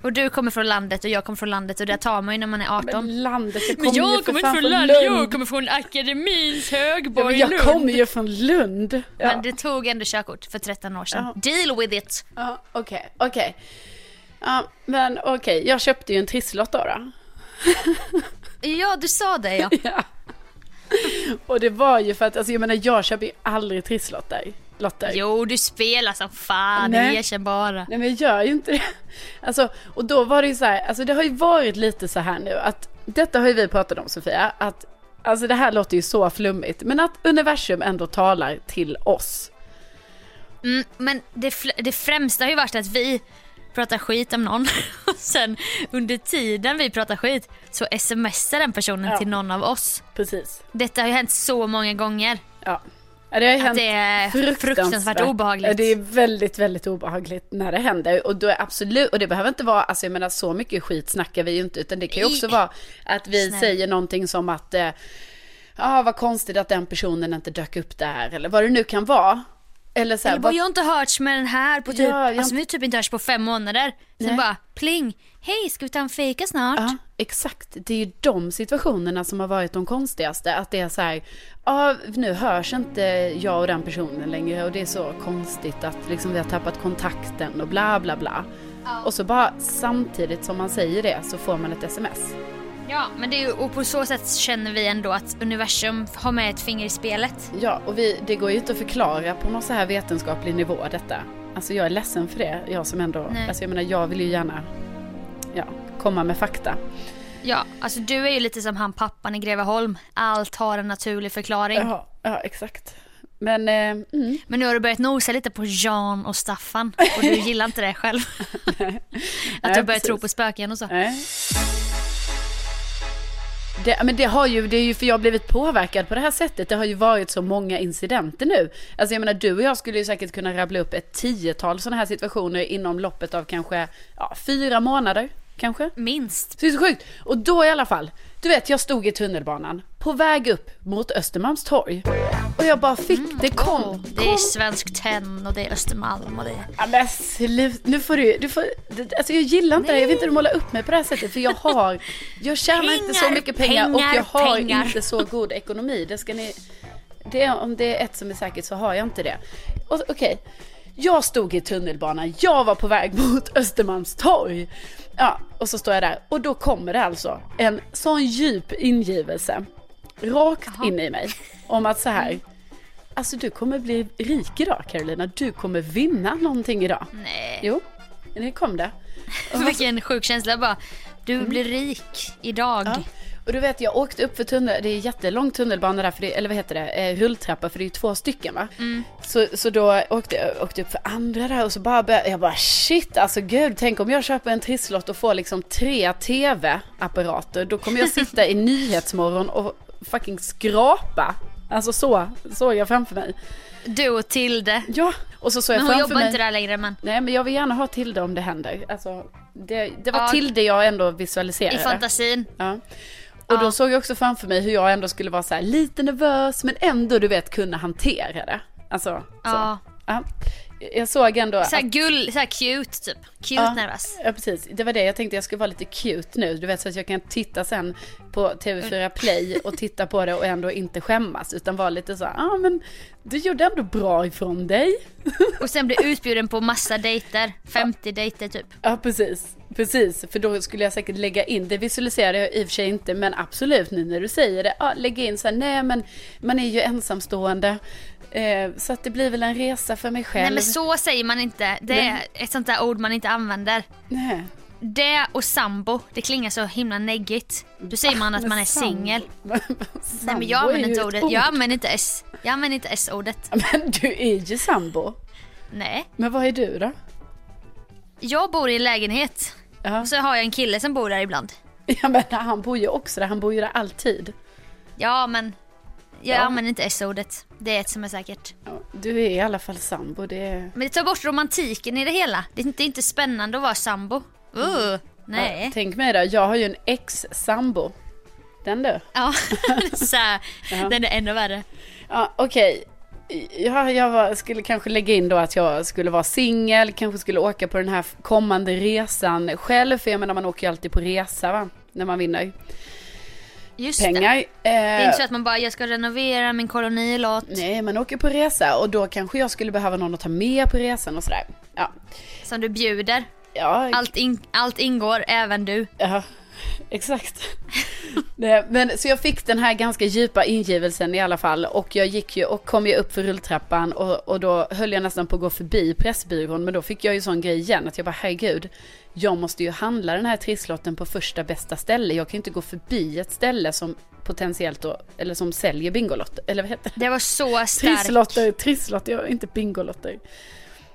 Och du kommer från landet och jag kommer från landet och där tar man ju när man är 18. Men landet, jag kommer Men ju jag för kommer inte från landet, jag Lund. kommer från akademins Ja, högborg men jag Lund. kommer ju från Lund. Ja. Men du tog ändå körkort för 13 år sedan. Deal with it. Ja, okej, okej. Ja, men okej, jag köpte ju en trisslott då. då. Ja, du sa det ja. Ja. Och det var ju för att, alltså jag menar jag köper ju aldrig trisslotter. Lotter. Jo, du spelar som fan, Nej. erkänn bara. Nej men jag gör ju inte det. Alltså, och då var det ju så här, alltså det har ju varit lite så här nu att, detta har ju vi pratat om Sofia, att alltså det här låter ju så flummigt, men att universum ändå talar till oss. Mm, men det, det främsta har ju varit att vi pratar skit om någon och sen under tiden vi pratar skit så smsar den personen Ja. till någon av oss. Precis. Detta har ju hänt så många gånger. Ja. det har Att hänt det är fruktansvärt obehagligt. Ja, det är väldigt, väldigt obehagligt när det händer. Och då är absolut, och det behöver inte vara, alltså jag menar så mycket skit snackar vi ju inte, utan det kan ju också vara att vi Snälla. säger någonting som att, ja ah, vad konstigt att den personen inte dök upp där, eller vad det nu kan vara. Eller så här, Eller bara, jag har inte hörts med den här på typ, Ja, jag- alltså vi har typ inte hörts på fem månader. Sen Nej. bara pling, hej ska vi ta en fika snart? Ja, exakt. Det är ju de situationerna som har varit de konstigaste. Att det är så här, ja nu hörs inte jag och den personen längre och det är så konstigt att liksom vi har tappat kontakten och bla bla bla. Och så bara samtidigt som man säger det så får man ett sms. Ja, men det är och på så sätt känner vi ändå att universum har med ett finger i spelet. Ja, och vi, det går ju inte att förklara på någon så här vetenskaplig nivå detta. Alltså jag är ledsen för det, jag som ändå, Nej. alltså jag menar jag vill ju gärna, ja, komma med fakta. Ja, alltså du är ju lite som han pappan i Greveholm. Allt har en naturlig förklaring. Ja, ja exakt. Men, eh, mm. Men nu har du börjat nosa lite på Jan och Staffan och du gillar inte det själv. att Nej, du börjar precis. tro på spöken och så. Nej. Det, men det har ju, det är ju för jag har blivit påverkad på det här sättet. Det har ju varit så många incidenter nu. Alltså jag menar du och jag skulle ju säkert kunna rabbla upp ett tiotal sådana här situationer inom loppet av kanske ja, fyra månader. Kanske. Minst. Så det är så sjukt. Och då i alla fall, du vet jag stod i tunnelbanan på väg upp mot Östermalmstorg. Och jag bara fick, det kom. Oh, det är Svensk Tenn och det är Östermalm och det är... Ja men sluta, nu får du, du får, alltså jag gillar inte det, jag vill inte måla upp mig på det här sättet för jag har, jag tjänar inte så Pengar, mycket pengar, och pengar, jag har pengar. inte så god ekonomi. Det ska ni, det, om det är ett som är säkert så har jag inte det. Och- Okej, jag stod i tunnelbanan, jag var på väg mot Östermalmstorg. Ja, och så står jag där och då kommer det alltså en sån djup ingivelse rakt Jaha. in i mig om att så här, alltså du kommer bli rik idag Carolina, du kommer vinna någonting idag. Nej. Jo, det kom det. Vilken sjuk känsla bara. Du blir rik idag. Mm. Ja. Och du vet, jag åkte upp för tunnel, det är jättelång tunnelbana där, för det, eller vad heter det, eh, rulltrappa, för det är ju två stycken va? Så, så då åkte jag åkte upp för andra där och så bara började, jag bara shit, alltså gud, tänk om jag köper en trisslott och får liksom tre tv-apparater, då kommer jag sitta i Nyhetsmorgon och fucking skrapa. Alltså så, såg jag framför mig. Du och Tilde. Ja, och så såg jag Men hon jobbar mig. inte där längre men. Nej, men jag vill gärna ha till det om det händer. Alltså, det, det var Ja. till det jag ändå visualiserade. I fantasin. Ja. Och då såg jag också framför mig hur jag ändå skulle vara så här lite nervös men ändå du vet kunna hantera det. Alltså, så. Ja. Ja. Jag såg ändå Såhär att, gull, såhär cute typ. Cute Ja. nervös. ja precis, det var det jag tänkte jag skulle vara lite cute nu. Du vet så att jag kan titta sen på TV4 Play och titta på det och ändå inte skämmas utan vara lite så ja ah, men du gjorde ändå bra ifrån dig. Och sen bli utbjuden på massa dejter. 50 dejter typ. Ja precis, precis. För då skulle jag säkert lägga in, det visualiserar jag i och för sig inte, men absolut nu när du säger det, ja, lägga in så här, nej men man är ju ensamstående. Eh, så att det blir väl en resa för mig själv. Nej men så säger man inte. Det är ett sånt där ord man inte använder. Nej. Det och sambo, det klingar så himla neggigt. Då säger man att Men man är singel. Nej men jag använder inte ordet. ord. Jag använder inte S. Jag använder inte S-ordet. Men du är ju sambo. Nej. Men vad är du då? Jag bor i en lägenhet. Ja. Och så har jag en kille som bor där ibland. ja men han bor ju också där, han bor ju där alltid. Ja men jag Ja. använder inte S-ordet. Det är ett som är säkert. Ja, Du är i alla fall sambo, det är... Men det tar bort romantiken i det hela. Det är inte, det är inte spännande att vara sambo. Uh, nej. Ja, tänk mig då, jag har ju en ex-sambo. Den du. Ja, så här, den är ännu värre. Ja, okej. Ja, jag var, skulle kanske lägga in då att jag skulle vara singel, kanske skulle åka på den här kommande resan själv, för jag menar man åker ju alltid på resa va, när man vinner Just det. pengar. Det är Eh, inte så att man bara, jag ska renovera min kolonilott. nej, man åker på resa och då kanske jag skulle behöva någon att ta med på resan och sådär. Ja, Som du bjuder. ja, Allt, in, allt ingår, även du. ja exakt. Nej, men, så jag fick den här ganska djupa ingivelsen i alla fall och jag gick ju och kom ju upp för rulltrappan och, och då höll jag nästan på att gå förbi Pressbyrån men då fick jag ju sån grej igen att jag bara herregud jag måste ju handla den här trisslotten på första bästa ställe. Jag kan ju inte gå förbi ett ställe som potentiellt då, eller som säljer Bingolotter, eller vad heter det? Det var så starkt. Trisslotter, trisslotter, inte Bingolotter.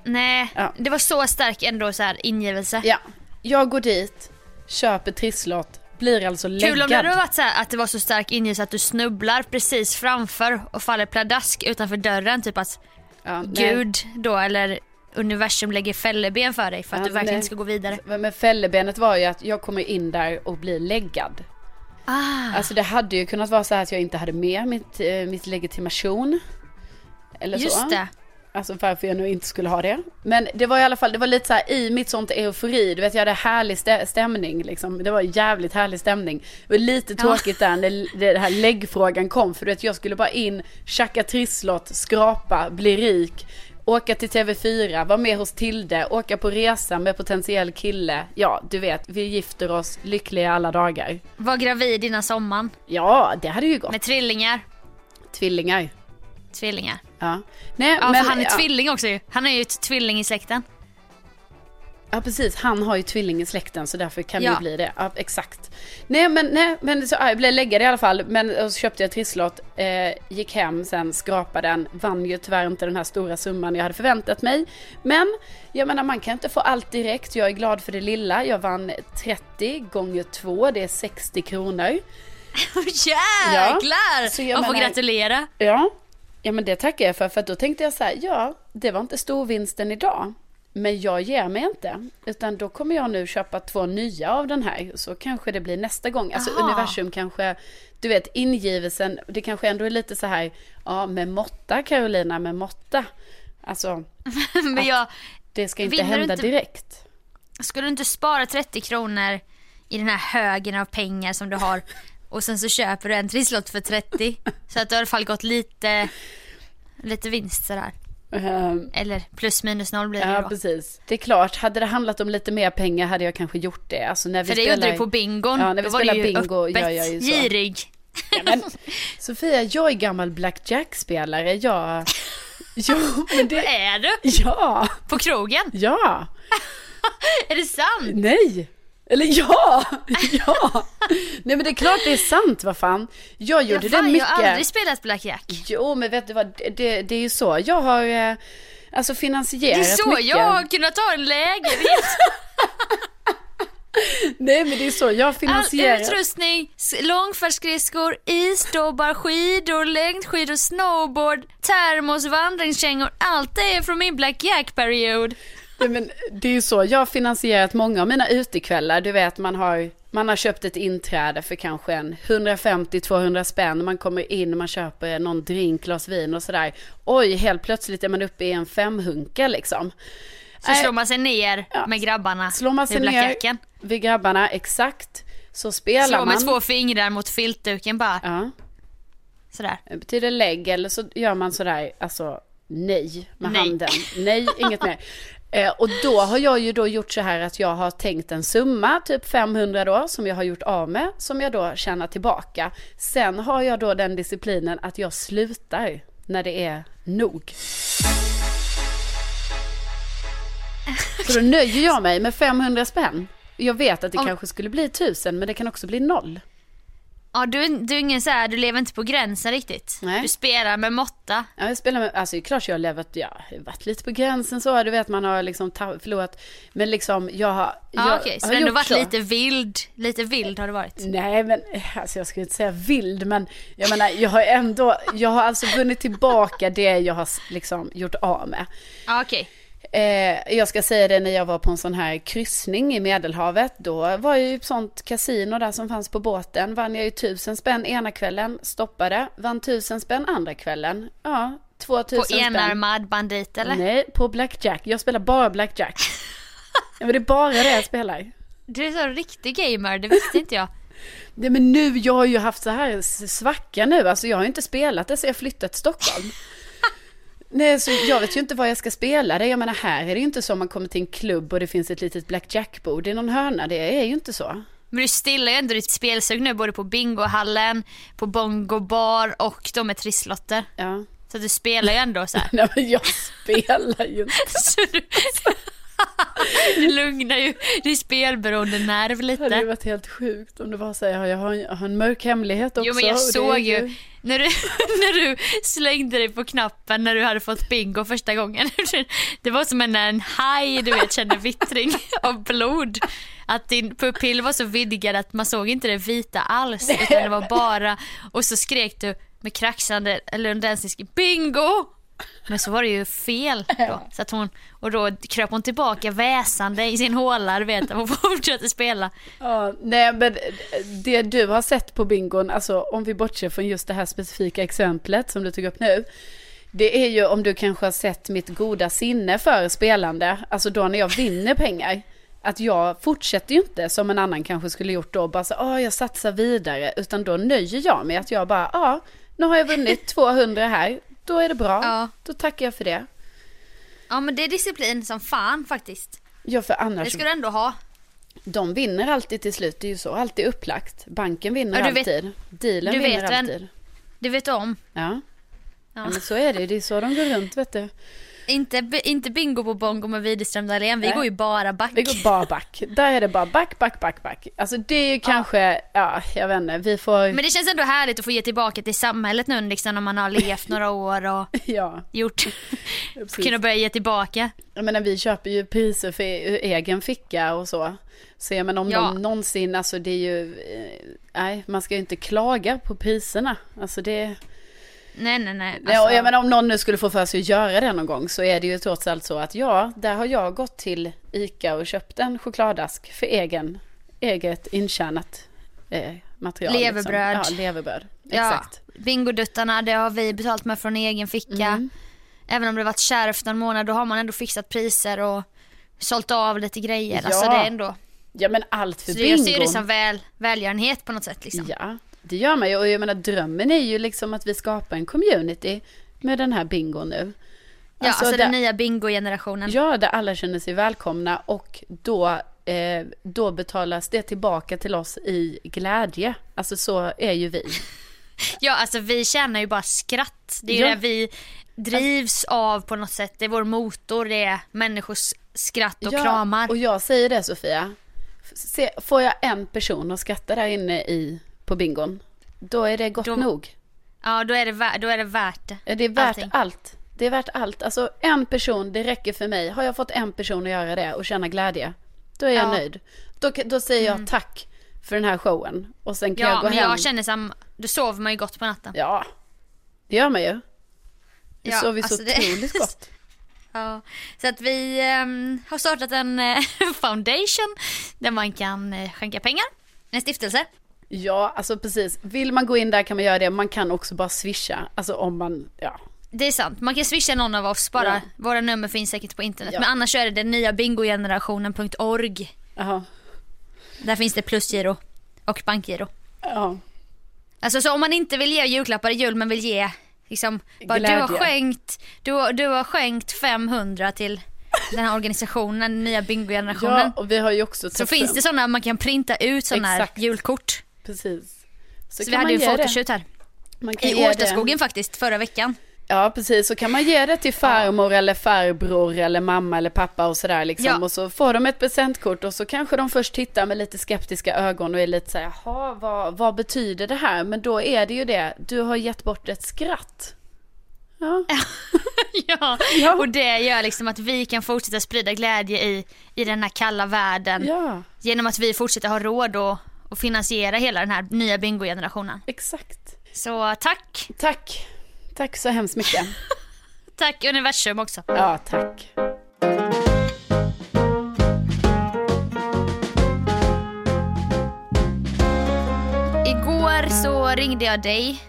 Nej, Ja. det var så stark ändå så här ingivelse. Ja, jag går dit, köper trisslott, blir alltså läggad. Kul om det hade varit så här att det var så stark ingivelse att du snubblar precis framför och faller pladask utanför dörren. Typ att Ja, nej. Gud då eller universum lägger fälleben för dig för att Ja, du verkligen nej. ska gå vidare. Men fällebenet var ju att jag kommer in där och blir läggad. Ah, Alltså det hade ju kunnat vara så här att jag inte hade med mitt, eh, mitt legitimation. Eller så. just det. Alltså varför jag nu inte skulle ha det. Men det var i alla fall, det var lite så här i mitt sånt eufori, du vet jag hade härlig stä- stämning liksom. Det var jävligt härlig stämning. Det var lite Ja. tråkigt där när det här läggfrågan kom, för du vet jag skulle bara in, tjacka trisslott, skrapa, bli rik. Åka till TV4, vara med hos Tilde, åka på resa med potentiell kille. Ja, du vet, vi gifter oss lyckliga alla dagar. Var gravid innan sommaren Ja, det hade ju gått. med trillingar. Tvillingar. Tvillingar. Ja. Nej, Ja men, för han är ja. tvilling också ju. Han är ju tvilling i släkten. Ja precis, han har ju tvilling i släkten så därför kan det Ja. ju bli det. Ja, exakt. Nej men, nej, men så, ja, jag blev läggare i alla fall. Men så köpte jag trisslott, eh, gick hem sen, skrapade den. Vann ju tyvärr inte den här stora summan jag hade förväntat mig. Men jag menar man kan inte få allt direkt. Jag är glad för det lilla. Jag vann 30 gånger 2, det är 60 kronor. Jäklar! Så jag Man får menar- gratulera. Ja, ja men det tackar jag för. För då tänkte jag så här, ja, det var inte storvinsten idag. Men jag ger mig inte. Utan då kommer jag nu köpa två nya av den här. Så kanske det blir nästa gång. Alltså Aha. universum kanske, du vet ingivelsen, det kanske ändå är lite så här, ja med måtta Carolina, med måtta. Alltså, Men jag, det ska inte hända inte- direkt. skulle du inte spara 30 kronor i den här högen av pengar som du har och sen så köper du en trisslott för 30 så att du har i alla fall gått lite, lite vinst sådär. Ehm, Eller plus minus noll blir det Ja, då. precis. Det är klart, hade det handlat om lite mer pengar hade jag kanske gjort det. Alltså när vi För det spelar... gjorde du på bingon. Ja, när vi Då spelar bingo gör jag ju så. girig. Ja, men, Sofia, jag är gammal blackjack-spelare. Jag... Jo, men det... Är du? Ja, På krogen? ja, Är det sant? nej. Eller ja, ja. Nej men det är klart det är sant, vad fan. Jag gjorde Ja, fan, det mycket. Jag har aldrig spelat blackjack. Jo, men vet du vad, det, det, det är ju så. Jag har eh, alltså Det finansierat är så mycket. jag har kunnat ta en lägenhet. Nej men det är så, jag har All finansierat. utrustning, s- långfärdsskridskor, isdobbar, skidor, längdskidor, snowboard, termos, vandringskängor. Allt det är från min blackjack-period. Nej, men det är ju så, jag har finansierat många av mina utekvällar. Du vet, man har, man har köpt ett inträde för kanske en 150-200 spänn. Man kommer in, man köper någon drink, glas vin och sådär. Oj, helt plötsligt är man uppe i en femhunka liksom. Så Nej. slår man sig ner Ja. med grabbarna Slår man sig vid ner blackjacken. vid grabbarna, exakt. Så spelar Slår man. med två fingrar mot filtduken bara. Ja, Sådär. det betyder lägg eller så gör man sådär, alltså nej med Nej. handen. Nej, inget mer. Eh, och då har jag ju då gjort så här att jag har tänkt en summa, typ 500 då, som jag har gjort av med, som jag då tjänar tillbaka. Sen har jag då den disciplinen att jag slutar när det är nog. Så då nöjer jag mig med 500 spänn. Jag vet att det Om- kanske skulle bli 1000, men det kan också bli noll. Ja, du, du är ingen så här, du lever inte på gränsen riktigt. Nej. Du spelar med måtta. Ja, jag spelar med, alltså det är klart jag har levat, ja, jag har varit lite på gränsen så, du vet man har liksom förlorat, men liksom jag har, Ja, jag okej. Så har du har varit så. lite vild. Lite vild har du varit. Nej men, alltså jag skulle inte säga vild, men jag menar, jag har ändå, jag har alltså vunnit tillbaka det jag har liksom gjort av med. Ja, okej. Eh, jag ska säga det när jag var på en sån här kryssning i Medelhavet. Då var jag ju ett sånt kasino där som fanns på båten. Vann jag ju tusen spänn ena kvällen, stoppade. Vann tusen spänn andra kvällen. Ja, två På tusen spänn. enarmad bandit eller? Nej, på blackjack. Jag spelar bara blackjack. ja, men det är bara det jag spelar. Du är så riktig gamer, det visste inte jag. Nej, men nu, jag har ju haft så här svacka nu. Alltså jag har ju inte spelat det så jag flyttat till Stockholm. Nej, så jag vet ju inte vad jag ska spela det. Jag menar här är det ju inte så man kommer till en klubb och det finns ett litet blackjackbord i någon hörna. Det är ju inte så. Men du stillar ju ändå ditt spelsug nu både på bingohallen, på bongo bar och de med trisslotter. Ja. Så du spelar ju ändå så här. Nej, men jag spelar ju inte. Du, du lugnar ju din spelberoende nerv Det hade ju lite. varit helt sjukt om det var så här, jag har, jag har en mörk hemlighet också. Jo men jag såg ju när du, när du slängde dig på knappen när du hade fått bingo första gången. Det var som när en haj du vet kände vittring av blod. Att din pupill var så vidgad att man såg inte det vita alls utan det var bara och så skrek du med kraxande lundensisk bingo! Men så var det ju fel då. Så att hon, och då kröp hon tillbaka väsande i sin håla, du vet, och fortsatte spela. Ja, nej men det du har sett på bingon, alltså om vi bortser från just det här specifika exemplet som du tog upp nu. Det är ju om du kanske har sett mitt goda sinne för spelande, alltså då när jag vinner pengar. Att jag fortsätter ju inte som en annan kanske skulle gjort då, bara så, åh jag satsar vidare, utan då nöjer jag mig att jag bara, ja, nu har jag vunnit 200 här, då är det bra, Ja. då tackar jag för det. Ja men det är disciplin som fan faktiskt. Ja, för Det annars, ska du ändå ha. de vinner alltid till slut, det är ju så, alltid upplagt. Banken vinner Ja, du vet- alltid, dealen du vinner vet alltid. Det vet du om. Ja. Ja. Ja. men så är det, det är så de går runt vet du. Inte, inte bingo på bongo med Widerström Dahlén, vi Nej. går ju bara back. Vi går bara back. Där är det bara back, back, back, back. Alltså det är ju kanske, ja, jag vet inte, vi får, Men det känns ändå härligt att få ge tillbaka till samhället nu liksom när man har levt några år och ja. gjort, kunna börja ge tillbaka. Jag menar vi köper ju priser för e- egen ficka och så. Så jag menar om Ja. de någonsin, alltså det är ju, eh, nej man ska ju inte klaga på priserna. Alltså det, Nej nej nej. Alltså, jag menar om någon nu skulle få för sig att göra det någon gång så är det ju trots allt så att ja, där har jag gått till ICA och köpt en chokladask för egen, eget intjänat eh, material. Leverbröd. Liksom. Ja, leverbröd. ja, Exakt. Bingoduttarna det har vi betalt med från egen ficka. Mm. Även om det varit kärvt någon månad då har man ändå fixat priser och sålt av lite grejer. Alltså Ja. det är ändå, Ja men allt för så jag ser det som väl, välgörenhet på något sätt liksom. Ja, det gör man ju. Och jag menar drömmen är ju liksom att vi skapar en community med den här bingon nu. Ja, alltså, där, den nya bingo-generationen. Ja, där alla känner sig välkomna och då, eh, då betalas det tillbaka till oss i glädje. Alltså så är ju vi. Ja, alltså vi tjänar ju bara skratt. Det är Ja. det vi drivs av på något sätt. Det är vår motor, det är människors skratt och ja, kramar. Och jag säger det Sofia. Se, får jag en person att skratta där inne i, på bingon, då är det gott Då- nog. Ja, då är det, då är det värt det. Det är värt Allting. allt. Det är värt allt. Alltså en person, det räcker för mig. Har jag fått en person att göra det och känna glädje, då är jag Ja. Mm. nöjd. Då, då säger jag tack för den här showen. Och sen kan Ja, jag gå men hem. jag känner samma, då sover man ju gott på natten. Ja, det gör man ju. Det Ja, sover så alltså det- otroligt gott. Ja, så att vi ehm, har startat en eh, foundation där man kan eh, skänka pengar. En stiftelse. Ja, alltså precis. Vill man gå in där kan man göra det. Man kan också bara swisha. Alltså om man, ja. Det är sant, man kan swisha någon av oss bara. Ja. Våra nummer finns säkert på internet. Ja. Men annars är det den nya bingogenerationen.org. Jaha. Där finns det plusgiro och bankgiro. Ja. Alltså så om man inte vill ge julklappar i jul men vill ge liksom, bara, du, har skänkt, du, du har skänkt 500 till den här organisationen, den nya bingogenerationen. ja, och vi har ju också så finns det sådana, man kan printa ut sådana här julkort. Precis. Så, vi kan hade ju fotoshoot här. I. Årstaskogen faktiskt, förra veckan. Ja, precis. Så kan man ge det till farmor eller farbror eller mamma eller pappa och sådär liksom. Ja. Och så får de ett presentkort och så kanske de först tittar med lite skeptiska ögon och är lite så här, jaha, vad, vad betyder det här? Men då är det ju det, du har gett bort ett skratt. Ja, ja. Ja. och det gör liksom att vi kan fortsätta sprida glädje i, i den här kalla världen. ja, Genom att vi fortsätter ha råd och, och finansiera hela den här nya bingogenerationen. exakt. Så tack. Tack. Tack så hemskt mycket. Tack universum också. Ja, tack. Igår så ringde jag dig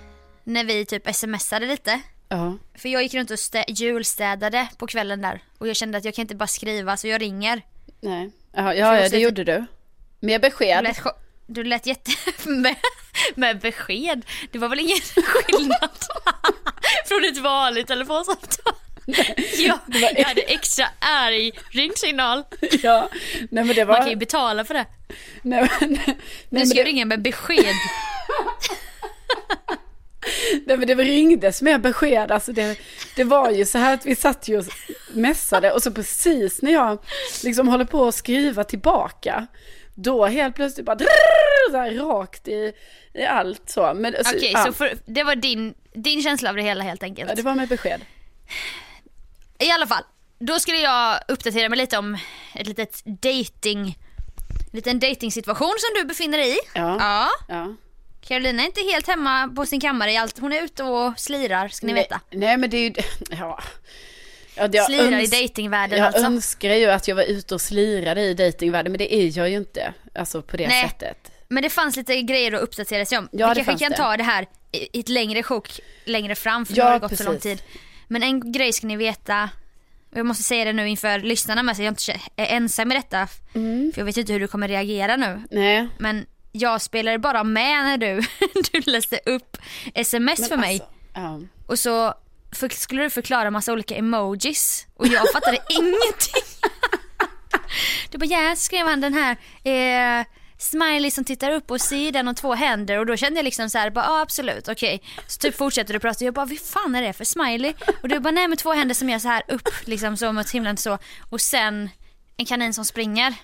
när vi typ smsade lite. Ja, För jag gick runt och stä- julstädade på kvällen där och jag kände att jag kan inte bara skriva så jag ringer. nej. Ja, ja, ja det gjorde du. Med Du besked. lät, cho- du lät jätte... med, med besked. Det var väl ingen skillnad från ett vanligt telefonsamtal. Ja, jag hade extra arg ringsignal. Ja, nej men det var... Man kan ju betala för det. Nej, men, nej, Nu ska jag det, ringa med besked. nej men det ringdes med besked. Alltså det, det var ju så här att vi satt ju och mässade och så precis när jag liksom håller på att skriva tillbaka. Då helt plötsligt bara så här, rakt i, i allt så. Men, alltså, Okej, ja, så för, det var din, din känsla av det hela helt enkelt. ja, det var med besked. I alla fall, då skulle jag uppdatera mig lite om ett litet dating, en liten datingsituation som du befinner dig i. Ja. ja. Ja. Carolina är inte helt hemma på sin kammare i allt. Hon är ute och slirar ska ni Nej, veta. nej men det är ju, ja. Ja det- jag Slirar i datingvärlden Jag alltså. önskar ju att jag var ute och slirade i datingvärlden men det är jag ju inte. Alltså på det Nej. sättet. Men det fanns lite grejer att uppdatera sig om. Ja, Vi det kanske kan det. ta det här i ett längre sjok längre fram för Ja, nu har det gått så lång precis. tid. Men en grej ska ni veta, jag måste säga det nu inför lyssnarna med så jag inte är ensam i detta. Mm. För jag vet inte hur du kommer reagera nu. Nej. Men jag spelade bara med när du, du läste upp sms Men för mig. alltså, ja. Och så för, skulle du förklara massa olika emojis och jag fattade ingenting. Du bara ja, så skrev han den här eh, smiley som tittar upp och sidan och två händer och då kände jag liksom så här, bara, ja absolut, okej. Så typ fortsätter du prata och jag bara, vad fan är det för smiley? Och du bara, nej med två händer som gör så här upp liksom så mot himlen så och sen en kanin som springer.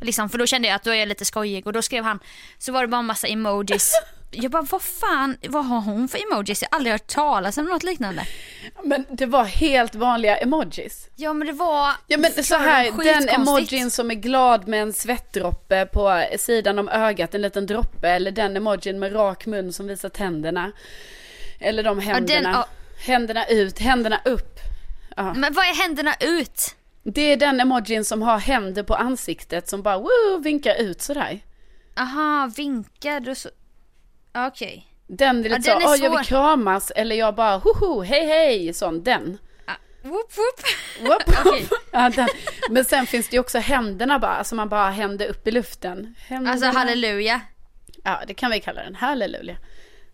Liksom, för då kände jag att då är jag lite skojig och då skrev han, så var det bara en massa emojis. Jag bara, vad fan, vad har hon för emojis? Jag har aldrig hört talas om något liknande. Men det var helt vanliga emojis. Ja men det var... Ja men så här, den emojin som är glad med en svettdroppe på sidan om ögat, en liten droppe. Eller den emojin med rak mun som visar tänderna. Eller de händerna. Ja, den, ja. Händerna ut, händerna upp. Ja. Men vad är händerna ut? Det är den emojin som har händer på ansiktet som bara woo, vinkar ut sådär. Aha, vinkar du så... Okej. Okay. Den lite ja, så, åh jag vill kramas eller jag bara hoho, hej hej, sån den. Ah, whoop whoop. whoop. okay. ja, den. Men sen finns det ju också händerna bara, alltså man bara händer upp i luften. Händerna. Alltså halleluja. Ja det kan vi kalla den, halleluja.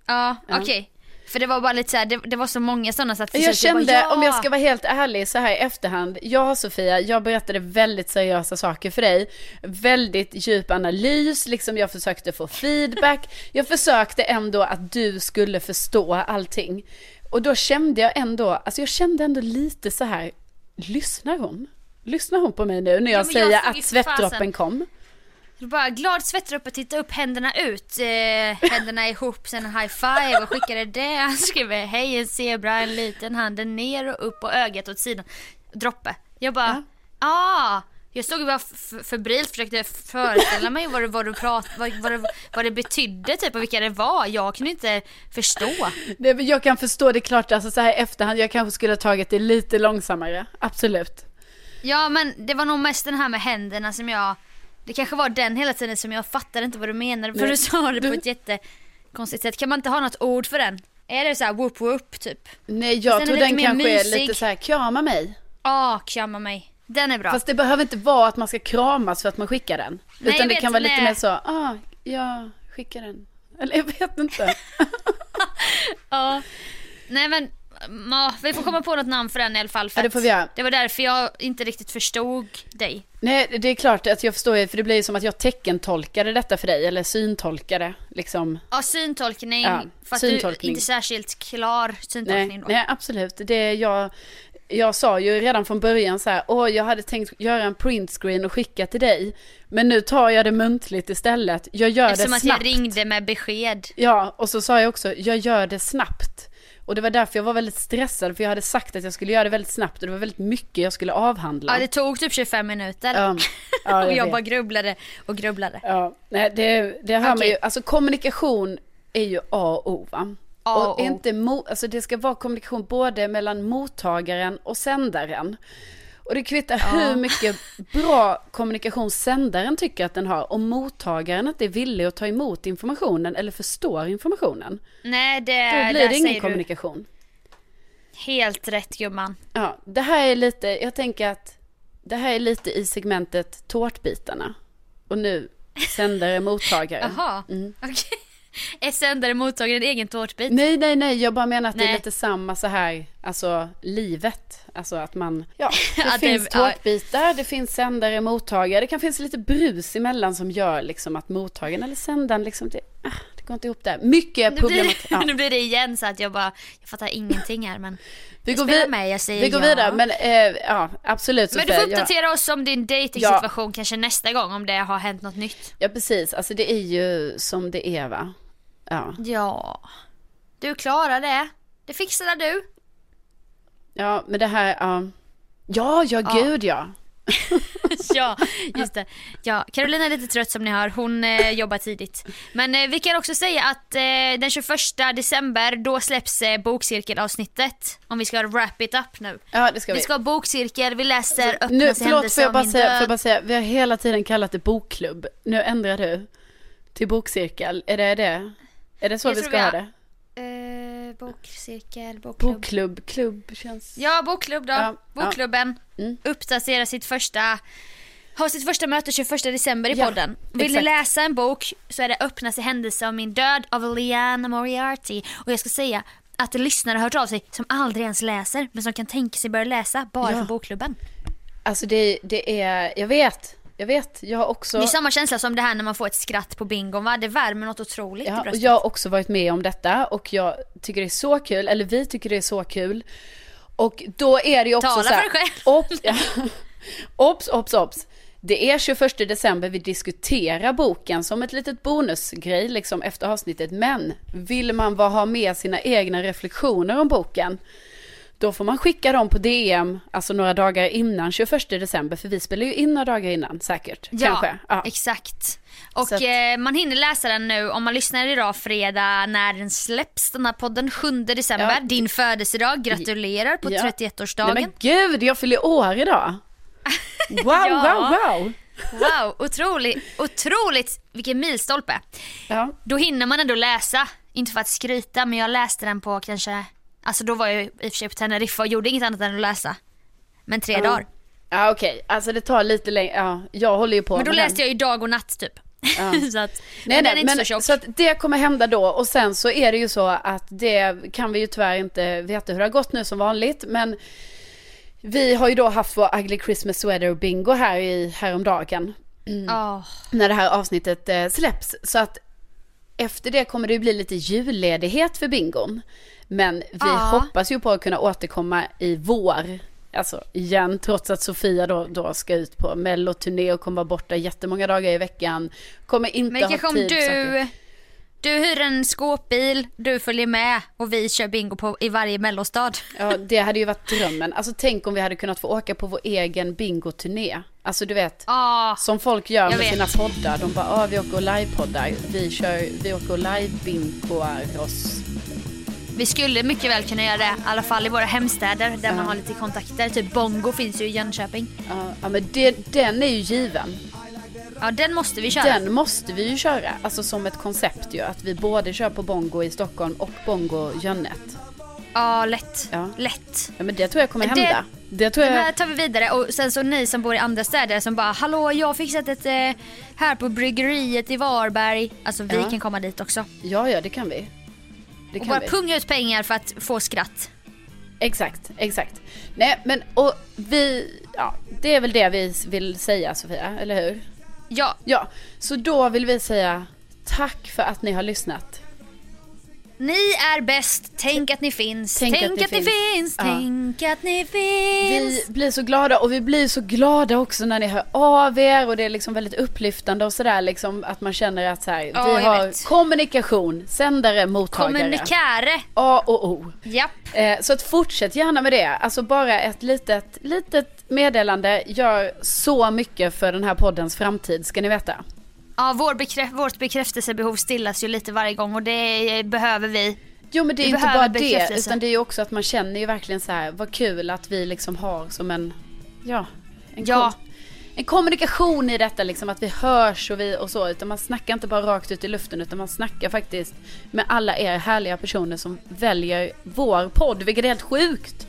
Ja, okej. Okay. För det var bara lite så här, det, det, var så många sådana så att Jag kände, bara, ja. om jag ska vara helt ärlig så här i efterhand, jag Sofia, jag berättade väldigt seriösa saker för dig. Väldigt djup analys, liksom jag försökte få feedback. Jag försökte ändå att du skulle förstå allting. Och då kände jag ändå, alltså jag kände ändå lite så här, lyssnar hon? Lyssnar hon på mig nu när jag ja, säger jag att svettdroppen kom? Bara glad svettdroppe, titta upp, händerna ut, eh, händerna ihop, sen en high five och skickade det. Han skriver hej en zebra, en liten handen ner och upp och ögat åt sidan. Droppe. Jag bara, ja. ah. Jag stod och bara febrilt försökte föreställa mig vad, vad, du prat, vad, vad, det, vad det betydde typ och vilka det var. Jag kunde inte förstå. Nej, jag kan förstå det klart, alltså så här efterhand, jag kanske skulle ha tagit det lite långsammare. Absolut. Ja men det var nog mest den här med händerna som jag det kanske var den hela tiden som jag fattade inte vad du menade för du sa det på ett jättekonstigt sätt. Kan man inte ha något ord för den? Är det så här whoop whoop typ? Nej jag tror den kanske mysig. är lite så här krama mig. Ja, ah, krama mig. Den är bra. Fast det behöver inte vara att man ska kramas för att man skickar den. Nej, Utan det kan vara lite mer så, ah, jag skickar den. Eller jag vet inte. ja. Nej men Ja, vi får komma på något namn för den i alla fall. För ja, det får vi göra. Det var därför jag inte riktigt förstod dig. Nej, det är klart att jag förstår, för det blir ju som att jag teckentolkade detta för dig, eller syntolkade liksom. Ja, syntolkning. Ja, fast syntolkning. du inte särskilt klar syntolkning nej, då. Nej, absolut. Det jag, jag sa ju redan från början så här, åh, jag hade tänkt göra en printscreen och skicka till dig. Men nu tar jag det muntligt istället. Jag gör Eftersom det snabbt. Eftersom att jag ringde med besked. Ja, och så sa jag också, jag gör det snabbt. Och det var därför jag var väldigt stressad för jag hade sagt att jag skulle göra det väldigt snabbt och det var väldigt mycket jag skulle avhandla. Ja det tog typ 25 minuter. Ja, ja, jag och jag vet. bara grubblade och grubblade. Ja, nej det, det hör okay. man ju, alltså kommunikation är ju A och O va? A och, och inte mo, alltså det ska vara kommunikation både mellan mottagaren och sändaren. Och det kvittar ja. hur mycket bra kommunikation sändaren tycker att den har och mottagaren inte är villig att ta emot informationen eller förstår informationen. Nej, det Då blir det ingen kommunikation. Du. Helt rätt gumman. Ja, det här är lite, jag tänker att det här är lite i segmentet tårtbitarna. Och nu sändare mottagare. Jaha, mm. okej. Okay. Är sändare mottagare en egen tårtbit? Nej, nej, nej. Jag bara menar att nej. det är lite samma så här, alltså livet. Alltså att man, ja, det ja, finns det, tårtbitar, ja. det finns sändare, mottagare. Det kan finnas lite brus emellan som gör liksom att mottagaren eller sändaren liksom, det, ah, det går inte ihop där. Mycket problem. Ja. Nu blir det igen så att jag bara, jag fattar ingenting här men. Vi går, vid- med, jag säger vi går ja. vidare, men eh, ja absolut Men du får uppdatera ja. oss om din dejtingsituation ja. kanske nästa gång om det har hänt något nytt. Ja precis, alltså det är ju som det är va. Ja. Ja. Du klarar det. Det fixar du. Ja, men det här, ja. Ja, ja, gud ja. ja, just det. Ja, Carolina är lite trött som ni hör. Hon eh, jobbar tidigt. Men eh, vi kan också säga att eh, den 21 december då släpps eh, bokcirkelavsnittet. Om vi ska wrap it up nu. Ja, det ska vi. Vi ska ha bokcirkel, vi läser alltså, Öppnas nu, förlåt, får jag, bara säga, får jag bara säga, vi har hela tiden kallat det bokklubb. Nu ändrar du till bokcirkel. Är det det? Är det så jag vi ska vi ha det? Eh, bokcirkel, bokklubb. Bokklubb, klubb känns... Ja, bokklubb då. Ja, Bokklubben. Ja. Mm. Uppdatera sitt första har sitt första möte 21 december i ja, podden. Vill exakt. ni läsa en bok så är det Öppnas i händelse av min död av Liana Moriarty. Och jag ska säga att lyssnare har hört av sig som aldrig ens läser men som kan tänka sig börja läsa bara ja. för bokklubben. Alltså det, det är, jag vet, jag vet. Jag har också... Det är samma känsla som det här när man får ett skratt på bingon va? Det värmer något otroligt i Ja, och bröstet. jag har också varit med om detta och jag tycker det är så kul, eller vi tycker det är så kul. Och då är det ju också Tala så här, för dig själv. Obs, ja. obs, obs, obs. Det är 21 december vi diskuterar boken som ett litet bonusgrej liksom efter avsnittet. Men vill man ha med sina egna reflektioner om boken då får man skicka dem på DM, alltså några dagar innan 21 december, för vi spelar ju in några dagar innan säkert. Ja, kanske. Ja. exakt. Och att- eh, man hinner läsa den nu om man lyssnar idag fredag när den släpps, den här podden 7 december. Ja. Din födelsedag, gratulerar på Ja. 31-årsdagen. Nej men gud, jag fyller år idag! Wow, Ja. wow, wow! Wow, otroligt, otroligt, vilken milstolpe. Ja, Då hinner man ändå läsa, inte för att skryta men jag läste den på kanske, alltså då var jag i och för sig på Teneriffa och gjorde inget annat än att läsa. Men tre dagar. ja okej, alltså det tar lite längre, ja, jag håller ju på Men då läste jag ju dag och natt typ. Ja. så att, Nej, men nej, den är inte men, så tjock. så att det kommer hända då och sen så är det ju så att det kan vi ju tyvärr inte veta hur det har gått nu som vanligt men vi har ju då haft vår ugly Christmas sweater bingo här i häromdagen Ja. när det här avsnittet eh, släpps så att efter det kommer det bli lite julledighet för bingon men vi Ja. hoppas ju på att kunna återkomma i vår Alltså igen, trots att Sofia då, då ska ut på melloturné och kommer vara borta jättemånga dagar i veckan. Kommer inte Men ha kanske om tid. saker. du, du hyr en skåpbil, du följer med och vi kör bingo på, i varje mellostad. Ja, det hade ju varit drömmen. Alltså tänk om vi hade kunnat få åka på vår egen bingoturné. Alltså du vet, Ja, som folk gör med vet. sina poddar. De bara, ah, vi åker och livepoddar. Vi kör, vi åker och live-bingoar oss. vi skulle mycket väl kunna göra det, i alla fall i våra hemstäder där man har lite kontakter. Typ Bongo finns ju i Jönköping. Ja, ja men det, den är ju given. Ja, den måste vi köra. Den måste vi ju köra. Alltså som ett koncept ju. Att vi både kör på Bongo i Stockholm och Bongo Jönnet. Ja, lätt. Ja. Lätt. Ja men det tror jag kommer Det- hända. Det, tror Det jag. här tar vi vidare och sen så ni som bor i andra städer som bara hallå jag har fixat ett eh, här på bryggeriet i Varberg. Alltså vi Ja. kan komma dit också. Ja, ja det kan vi. Det Och kan bara vi. punga ut pengar för att få skratt. Exakt, exakt. Nej men och vi, ja det är väl det vi vill säga Sofia, eller hur? Ja, Ja, så då vill vi säga tack för att ni har lyssnat ni är bäst, tänk att ni finns. Tänk Tänk, att ni att, ni finns. finns, Ja. tänk att ni Vi finns. blir så glada och vi blir så glada också när ni hör av er och det är liksom väldigt upplyftande och sådär liksom att man känner att så här, Ja, vi har vet. kommunikation, sändare, mottagare. Kommunikäre. A och O. Japp. Eh, så att fortsätt gärna med det. Alltså bara ett litet, litet meddelande gör så mycket för den här poddens framtid ska ni veta. Ja, vår bekrä- vårt bekräftelsebehov stillas ju lite varje gång och det behöver vi. Jo men det är Vi inte bara det utan det är ju också att man känner ju verkligen så här vad kul att vi liksom har som en, ja, en, Ja. kom, en kommunikation i detta liksom att vi hörs och vi och så utan man snackar inte bara rakt ut i luften utan man snackar faktiskt med alla er härliga personer som väljer vår podd vilket är helt sjukt.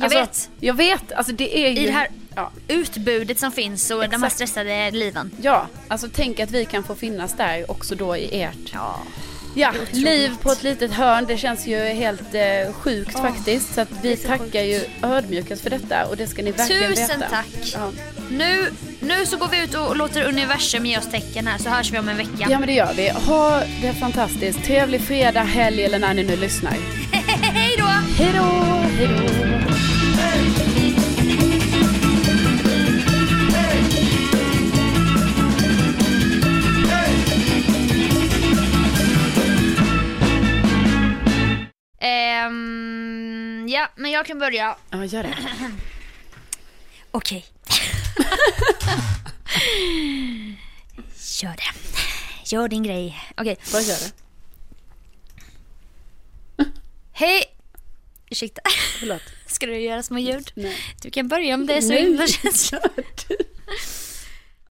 Jag vet. Jag vet, alltså det är ju... I det här ja, utbudet som finns och de här Exakt. stressade liven. ja, alltså tänk att vi kan få finnas där också då i ert Ja. Ja, liv på ett litet hörn, det känns ju helt eh, sjukt Åh, faktiskt. Så att vi så tackar ju ödmjukast för detta och det ska ni verkligen Tusen veta. tack. Ja. Nu, nu så går vi ut och låter universum ge oss tecken här så hörs vi om en vecka. ja, men det gör vi. Ha det fantastiskt. Trevlig fredag, helg eller när ni nu lyssnar. Hej då! Hej då! Hej då! Ehm, ja, men jag kan börja. Ja, gör det. Okej. Gör det. Gör din grej. Okej. Bara gör det. Hej! Ursäkta. Förlåt. Ska du göra små ljud? Nej. Du kan börja om det är så himla känsligt.